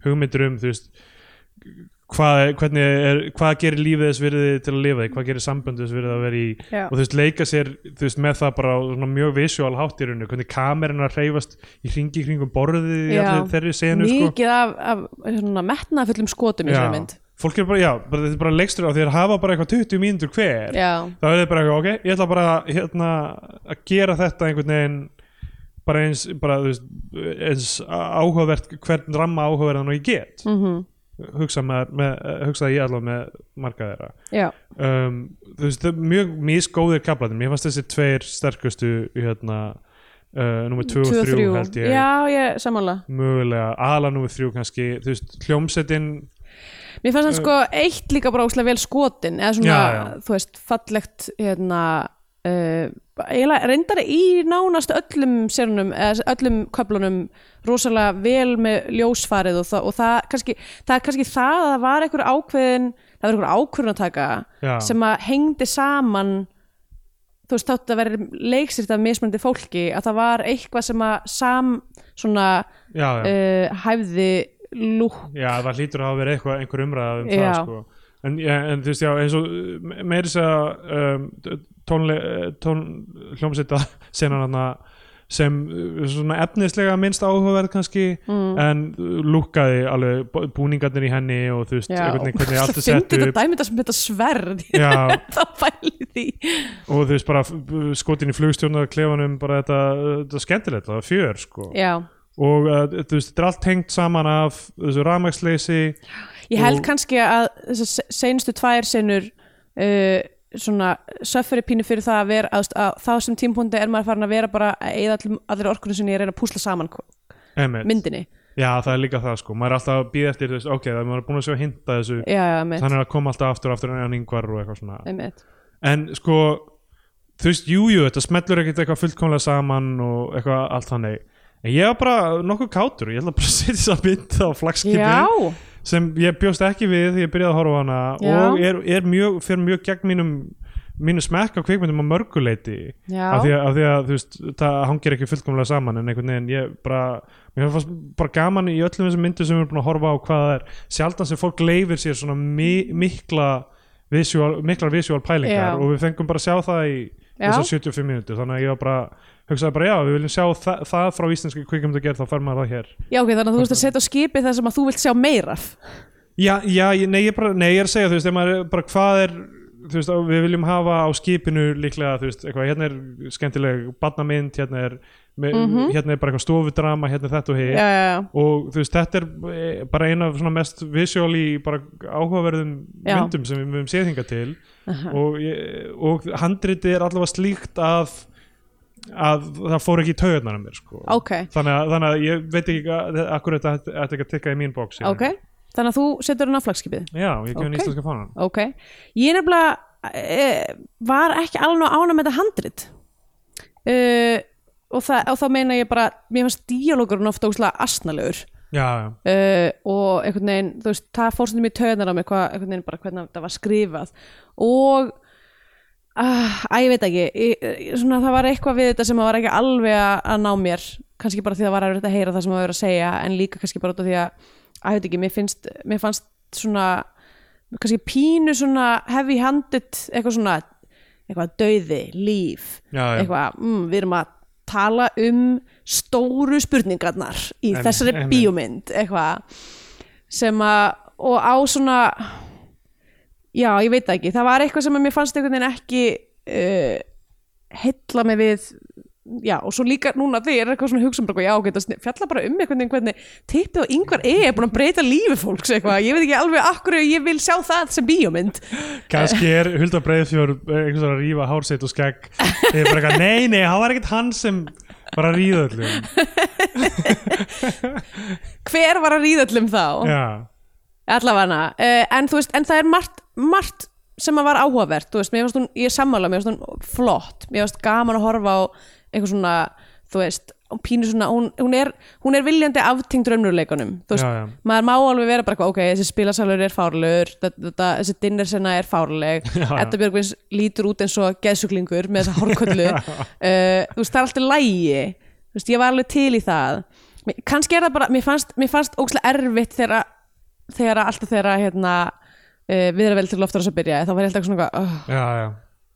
Speaker 2: hugmyndir um þú veist hvað, er, hvað gerir lífið þess virði til að lifa í, hvað gerir samböndu þess virði að vera í
Speaker 3: Já.
Speaker 2: og þú veist leika sér þú veist með það bara svona mjög visual hátt í rauninu, hvernig kamerin er að hreyfast í hringi kringum borðið í allir þeirri senu sko.
Speaker 3: mikið af, af svona, metnaðfullum skotum í þessari mynd
Speaker 2: fólk er bara, já, bara, þetta er bara leikstur á því að hafa bara eitthvað 20 mínútur hver.
Speaker 3: Já,
Speaker 2: þá er þetta bara eitthvað, ok, ég ætla bara hérna, að gera þetta einhvern veginn bara eins, bara, veist, eins áhugavert hvern ramma áhugaverðan og ég get.
Speaker 3: Mm
Speaker 2: hugsa, með, með, hugsa ég allavega með marga þeirra. Um, þú veist, það er mjög misgóðir kaplarnir, mér fannst þessi tveir sterkustu hérna uh, nummer 2 og 3 held ég.
Speaker 3: Já, ég samanlega
Speaker 2: mögulega, ala nummer 3 kannski. Þú veist, hljómsettin
Speaker 3: Mér fannst hann sko eitt líka bara óslega vel skotin eða svona,
Speaker 2: Já, já.
Speaker 3: þú veist, fallegt hérna uh, eiginlega reyndar í nánast öllum sérunum, öllum köflunum rosalega vel með ljósfarið og, það, og það, kannski, það er kannski það að það var einhver ákveðin það var einhver ákveðin að taka
Speaker 2: Já.
Speaker 3: sem að hengdi saman þú veist, þátt að vera leiksirt af mismunandi fólki, að það var eitthvað sem að sam svona uh, hæfði lúk.
Speaker 2: Já, það hlýtur að hafa verið eitthvað, einhver umræða um
Speaker 3: Já.
Speaker 2: það sko. en, ja, en þú veist, já, eins og meiri þess að um, tónle, tón, senan hann sem uh, svona efnislega minnst áhugaverð kannski
Speaker 3: Mm.
Speaker 2: en lúkkaði alveg bú- búningarnir í henni og þú veist, einhvern veginn hvernig allt er sett
Speaker 3: þetta
Speaker 2: upp.
Speaker 3: dæmi þetta sem þetta sverð? Þá fæli því.
Speaker 2: Og þú veist bara skotin í flugstjórnar klefanum bara þetta, þetta er skemmtilegt, það er fjör sko.
Speaker 3: Já,
Speaker 2: og uh, þú veist, þetta er allt tengt saman af þessu rafmagsleysi
Speaker 3: ég held
Speaker 2: Og-
Speaker 3: kannski að þessar seinustu tvær senur uh, svona söfferi pínu fyrir það að vera að, að þá sem tímpúndi er maður farin að vera bara eða allir, orkunum sinni að reyna að púsla saman
Speaker 2: Einmitt.
Speaker 3: myndinni.
Speaker 2: Já, það er líka það sko, maður er alltaf að býða eftir þess, ok, það er maður er búin að sjá að hinta þessu.
Speaker 3: Já, já,
Speaker 2: þannig að koma alltaf aftur og aftur en yngvar og eitthvað svona.
Speaker 3: Mitt.
Speaker 2: en sko, þú veist, jú, jú þetta smellur ekkert eitthvað fullkomlega saman og eitthvað allt þannig en ég var bara nokkuð kátur, ég ætla bara að setja þess að mynd á flagskipi
Speaker 3: Já,
Speaker 2: sem ég bjóst ekki við því ég byrjaði að horfa á hana
Speaker 3: Já.
Speaker 2: og er, er mjög, fyrir mjög gegn mínum mínu smekk á kvikmyndum á mörguleiti af því, að, af því að þú veist það hangir ekki fullkomlega saman en einhvern veginn ég bara mér fannst bara gaman í öllum þessum myndum sem við erum búin að horfa á hvað það er sjaldan sem fólk leifir sér svona mi mikla visual, miklar visual pælingar
Speaker 3: Já.
Speaker 2: og við fengum bara að sjá það í. Þessar 75 mínútur þannig að ég var bara hugsaði bara já, við viljum sjá það, það frá íslenski kvikmyndu gerð þá fær maður það hér.
Speaker 3: Já, ok, þannig að þú veist að setja á skipi það sem að þú vilt sjá meira
Speaker 2: Já, já, nei, ég, bara, nei, ég er að segja, þú veist, maður bara hvað er, þú veist, við viljum hafa á skipinu líklega, þú veist, eitthvað, hérna er skemmtileg barnamynd, hérna er, me, hérna er bara eitthvað stofudrama, hérna er þetta og hér,
Speaker 3: já, já,
Speaker 2: og þú veist, þetta er eh, bara eina af svona mest visuáli, bara áhugaverðum myndum sem við höfum séð hinga til. Og, og handritið er allavega slíkt að, að það fór ekki í taugarnar á mér, sko.
Speaker 3: ok,
Speaker 2: Þannig að, þannig að ég veit ekki akkur þetta ætti ekki að tikka í mín bóks.
Speaker 3: ok Þannig að þú setur hann á flagskipið
Speaker 2: Já, ég gefur
Speaker 3: Ok.
Speaker 2: okay. íslenska fánan.
Speaker 3: Ég nefnilega e, var ekki alveg ána með þetta handrit uh, og, það, og þá meina ég bara mér fannst díalógurinn ofta óslega asnalegur
Speaker 2: Já, já.
Speaker 3: uh, og einhvern veginn, þú veist, það fór stundum í töðunar á mig hvað, einhvern veginn bara hvernig það var skrifað og uh, að ég veit ekki ég, svona, það var eitthvað við þetta sem var ekki alveg að, að ná mér kannski bara því það var að að heyra það sem það var að segja en líka kannski bara því að að ég veit ekki, mér finnst, mér fannst svona kannski pínu svona heavy handed, eitthvað svona eitthvað dauði, líf
Speaker 2: já.
Speaker 3: eitthvað, mm, við erum að tala um stóru spurningarnar í
Speaker 2: Em-
Speaker 3: þessari
Speaker 2: einmitt.
Speaker 3: bíómynd eitthvað sem að og á svona já, ég veit ekki, það var eitthvað sem að mér fannst einhvern veginn ekki uh, heilla mig við já, og svo líka núna ég er eitthvað svona hugsa um bara, já, ok, það fjalla bara um einhvern veginn hvernig tippið og yngvar E er búin að breyta lífi fólks eitthvað, ég veit ekki alveg akkur ég vil sjá það sem bíómynd.
Speaker 2: Kanski er Hulda Breiðfjör einhvers vegar að rífa hárseit og skegg. Er bara eitthvað, nei, nei, það var ekkert hann sem var að ríða öllum
Speaker 3: hver var að ríða öllum þá?
Speaker 2: Já,
Speaker 3: allavega uh, en veist, en það er margt, margt sem að var áhugavert, veist, hún ég sammála, mér finnst hún flott. Mér finnst gaman að horfa á eitthvað svona þú veist, pínu svona hún, hún, er, hún er viljandi aftengd raunveruleikunum maður má alveg vera bara ok, þessi spilasalur er fárlegur þessi dinnersena er fárleg. Edda Björgvins lítur út eins og geðsuglingur með þessa hórkollu uh, þú veist, það er alltaf lægi þú veist, ég var alveg til í það. Kannski er það bara, mér fannst, mér fannst ókslega erfitt þegar þegar alltaf þegar hérna uh, við erum vel til loftur að byrja þá var ég alltaf svona oh,
Speaker 2: já, já.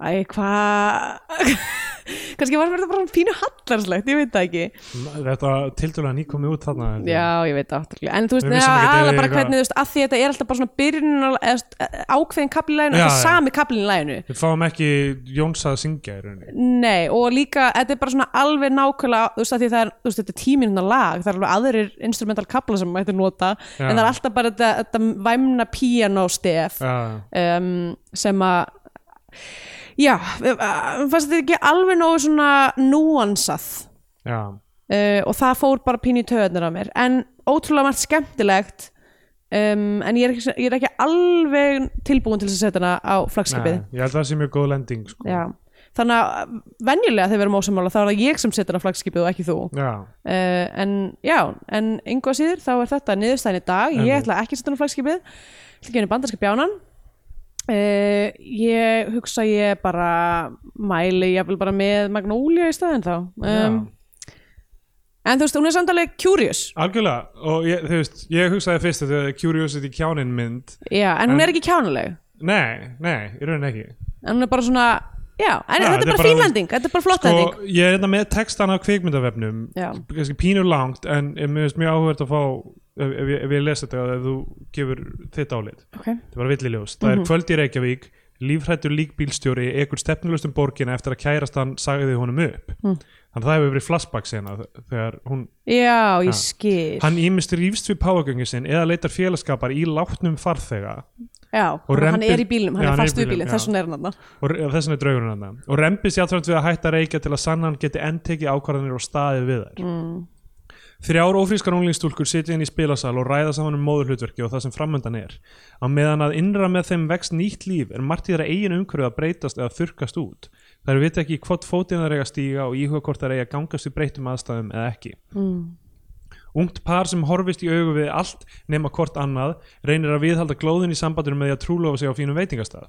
Speaker 3: Æ, hvað kannski var þetta bara pínu hallarslegt, ég veit það ekki.
Speaker 2: Þetta tildulega nýkomið út þarna ég.
Speaker 3: já, ég veit það afturlega en þú veist,
Speaker 2: þið
Speaker 3: bara hvernig þú veist, að því þetta er alltaf bara svona byrjun ákveðin kaplin í læginu,
Speaker 2: Já,
Speaker 3: þetta er sami kaplin í læginu
Speaker 2: Við fáum ekki Jóns að syngja í rauninni.
Speaker 3: Nei, og líka, þetta er bara svona alveg nákvæmlega, þú veist, að það er, þú veist, þetta er tíminuna lag, það er alveg aðrir instrumental kapla sem mætti nota,
Speaker 2: Já.
Speaker 3: en það er alltaf bara þetta, þetta væmna piano stef um, sem að já, mér fannst þetta ekki alveg nógu svona núansað? Uh, og það fór bara pínu í töðunar á mér, en ótrúlega margt skemmtilegt um, en ég er, ekki, ég er ekki alveg tilbúin til þess að setja hana á flagskipið.
Speaker 2: Nei, ég held að það sé mjög góð lending sko.
Speaker 3: Þannig að venjulega þegar við erum ósamála þá er það ég sem setur á flagskipið og ekki þú.
Speaker 2: Já,
Speaker 3: uh, en já, en yngu að síður þá er þetta niðurstæðin í dag, ég
Speaker 2: Einmitt.
Speaker 3: ætla ekki að setja á flagskipið. Ætla ekki að henni bandarska bjánan uh, ég hugsa ég bara mæli ég bara með Magnólia í staðinn þá. Um, en þú veist, hún er samt alveg curious.
Speaker 2: Algjörlega og ég, þú veist, ég hugsaði fyrst að þetta er Curiosity kjánin mynd.
Speaker 3: Já, en hún
Speaker 2: En-
Speaker 3: er ekki kjánuleg
Speaker 2: Nei, nei, í rauninni ekki.
Speaker 3: En hún er bara svona, já, en
Speaker 2: Já,
Speaker 3: þetta er bara fínlending þetta er bara flott
Speaker 2: Sko, ég er þetta með textan á kvikmyndavefnum kannski pínu langt en ég mér finnst mjög áhugað að fá ef, ef, ég, ef ég lesa þetta ef þú gefur þitt álit
Speaker 3: okay.
Speaker 2: þetta bara villiljós, það
Speaker 3: Mhm.
Speaker 2: er kvöld í Reykjavík lífhrættur líkbílstjóri ekur stefnulust um borgina eftir að kærast hann sagði honum upp
Speaker 3: Mm.
Speaker 2: þannig að það hefur verið flashback sena þegar hún,
Speaker 3: já, ég
Speaker 2: Já.
Speaker 3: skil
Speaker 2: hann ímist rífst við páagöngu sinn eða leitar félagskapar í látnum farþega
Speaker 3: Já,
Speaker 2: Og
Speaker 3: hann er í bílnum, hann
Speaker 2: Já,
Speaker 3: er fast við
Speaker 2: bílnum,
Speaker 3: bílinn,
Speaker 2: já.
Speaker 3: þess vegna er hann
Speaker 2: og re- þess vegna er draugurinn hann og rempist játframt við að hætta reykja til að sannan geti endtekið ákvarðanir og staðið við þær
Speaker 3: Mm.
Speaker 2: Þrjár ófrískar unglingstúlkur sitja inn í spilasal og ræða saman um móðurhlutverki og það sem framöndan er. Á meðan að innra með þeim vext nýtt líf er margt í þeirra eigin umhverju að breytast eða þurkast út. Það er vita ekki hvort fótinn það eiga stíga og íhuga hvort það eiga gangast við breytum aðstæðum eða ekki.
Speaker 3: Mm.
Speaker 2: Ungt par sem horfist í augu við allt nema hvort annað reynir að viðhalda glóðin í sambandinu með því að trúlofa sig á fínum veitingastað.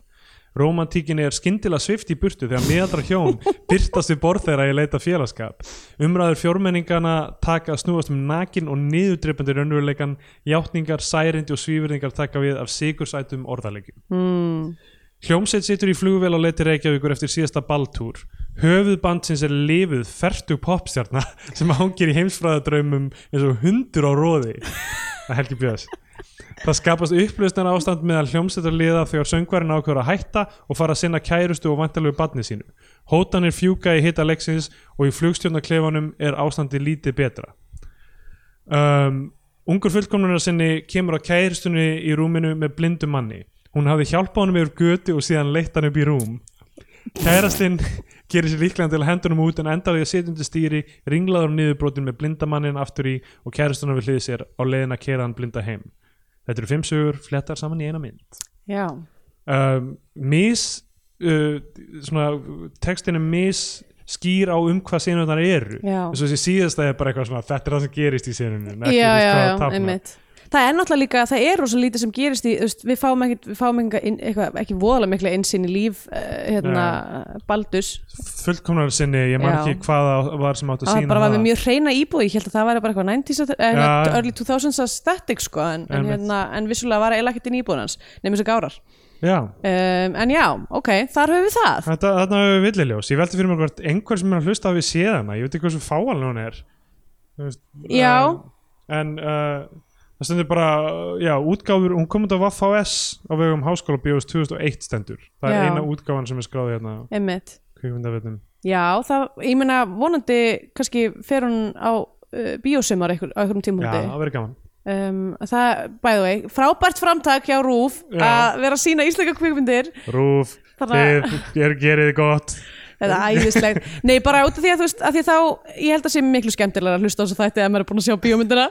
Speaker 2: Rómantíkinni er skyndilega svift í burtu þegar miðaldra hjón byrtast við borð þeirra í leita félagskap. Umræður fjórmenningana taka að snúast um nakin og niðurdreipandi raunveruleikan, játningar, særindi og svífurningar taka við af sigursætum orðalegjum.
Speaker 3: Mm.
Speaker 2: Hljómsveit situr í flugvél á leiti Reykjavíkur eftir síðasta balltúr. Höfuð bandsins er lifuð fertug popstjarna sem hangir í heimsfræðadraumum eins og hundur á róði. Það Helgi Björns. Það skapast upplösnar ástand meðal hljómsveitar liða þegar söngvarinn ákveður að hætta og fara að sinna kærustu og vantalegu badni sínu. Hótanir fjúka í hita leiksins og í flugstjórnarklefanum er ástandi lítið betra. Um, ungur fullkomlunar sinni kemur á kærustunni í rúminu með blindu manni. Hún hafði hjálpað honum yfir götu og síðan leitt hann upp í rúm. Kærastinn gerir sér líklega til að hendur honum út en endar því að setja undir stýri, ringlaður og niðurbrotin með blindamannin aftur í og kærastunnar við hlið sér á leiðin að kera hann blinda heim. Þetta eru fimm sögur, flettar saman í eina mynd.
Speaker 3: Já,
Speaker 2: Um, mis, uh, svona, textin er mis skýr á um hvað senurnar eru. Þess að þessi síðasta er bara eitthvað svona, þetta er það sem gerist í senunum.
Speaker 3: já, já, já, einmitt. Það er náttúrulega líka, það er rosa lítið sem gerist í, veist, við fáum ekki, við fáum ekki, eitthvað, ekki voðalega mikla innsýn í líf uh, hérna, Baldurs.
Speaker 2: Fullkomnar sinni, ég man ekki hvað það var sem átt að
Speaker 3: það
Speaker 2: sína
Speaker 3: bara var með mjög hreina íbúð ég held að það væri bara eitthvað 90s að- eh,
Speaker 2: Já.
Speaker 3: early 2000s aesthetic sko en, en, hérna, en vissulega var eiginlega ekkert inn í íbúðun hans nefnir þessu gárar.
Speaker 2: Já,
Speaker 3: um, en já, ok, þar höfum við það.
Speaker 2: Þetta, þarna hefur við villiljós. Ég veldi fyrir mér hvort einhver sem er að hlusta hafi séð hana, ég veit ekki hversu fáanlega hún er. Veist,
Speaker 3: Já.
Speaker 2: uh, en uh, það stendur bara, já, útgáfur, hún kom út á Vaff.S á vegum Háskóla Bíós 2001 stendur. Það er
Speaker 3: Já.
Speaker 2: eina útgáfan sem er skráð hérna kvikmyndavetnum.
Speaker 3: Já, það, ég meina vonandi kannski fer hún á uh, bíósumar einhver, á einhverjum
Speaker 2: Já,
Speaker 3: tímúndi
Speaker 2: það verður gaman.
Speaker 3: um, það, by the way, frábært framtak hjá Rúf
Speaker 2: Já.
Speaker 3: að vera að sína íslenska kvikmyndir
Speaker 2: Rúf, þið, gerið þið gott.
Speaker 3: er æðislegt, nei bara út af því að þú veist að því þá, ég held að sé miklu skemmtilega að hlusta á þessu þætti að maður er búin að sjá bíómyndina.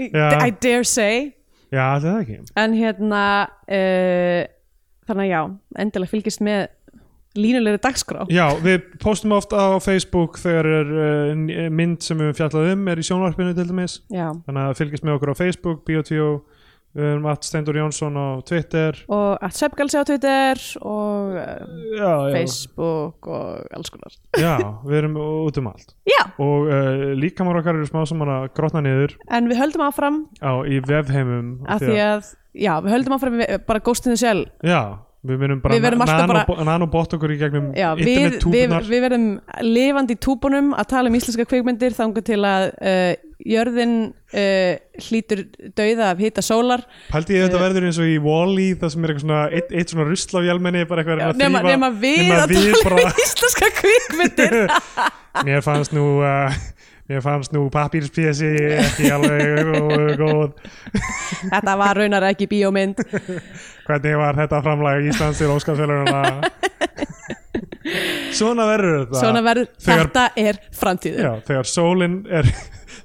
Speaker 2: Já.
Speaker 3: I dare say.
Speaker 2: Já, það er það ekki.
Speaker 3: en hérna uh, þannig að já, endilega fylgist með línulegri dagskrá.
Speaker 2: Já, við postum ofta á Facebook þegar er uh, mynd sem við höfum fjallað um er í sjónvarpinu til dæmis.
Speaker 3: Já,
Speaker 2: þannig að fylgist með okkur á Facebook, Biotvíó við erum að Steindur Jónsson á Twitter.
Speaker 3: Og að Svepgalsi á Twitter og uh,
Speaker 2: já, já,
Speaker 3: Facebook og alls konar.
Speaker 2: Já, við erum út um allt.
Speaker 3: Já,
Speaker 2: og uh, líkamar okkar eru smá saman að grotna niður.
Speaker 3: En við höldum áfram
Speaker 2: á, í vefheimum
Speaker 3: að að, já, við höldum áfram bara ghostinu sjálf
Speaker 2: já, við verðum bara
Speaker 3: Við verðum alltaf
Speaker 2: nano,
Speaker 3: bara-
Speaker 2: nanobot okkur í gegnum
Speaker 3: Já, við, við, við verðum lifandi í túbunum að tala um íslenska kvikmyndir þangar til að uh, jörðin uh, hlýtur dauða af hita sólar.
Speaker 2: Pældi ég þetta verður eins og í Wall-E það sem er eitthvað svona, eitt, eitt svona hjálmenni bara eitthvað að
Speaker 3: nema,
Speaker 2: þrífa-
Speaker 3: nema við að
Speaker 2: við
Speaker 3: tala um íslenska kvikmyndir.
Speaker 2: Mér fannst nú uh, mér fannst nú pappírspjesi ekki alveg og góð.
Speaker 3: Þetta var raunar ekki bíómynd.
Speaker 2: Hvernig var þetta framlag Íslands til Óskarsfélaguna svona verður þetta.
Speaker 3: Svona verður,
Speaker 2: Þegar-
Speaker 3: þetta er framtíðin.
Speaker 2: Já, þegar sólin er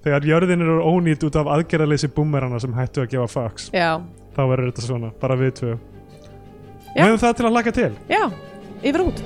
Speaker 2: þegar jörðin er ónýtt út af aðgerðaleysi búmerana sem hættu að gefa fucks
Speaker 3: Já,
Speaker 2: þá verður þetta svona, bara við tvö. Við höfum það til að laka til.
Speaker 3: Já, yfir út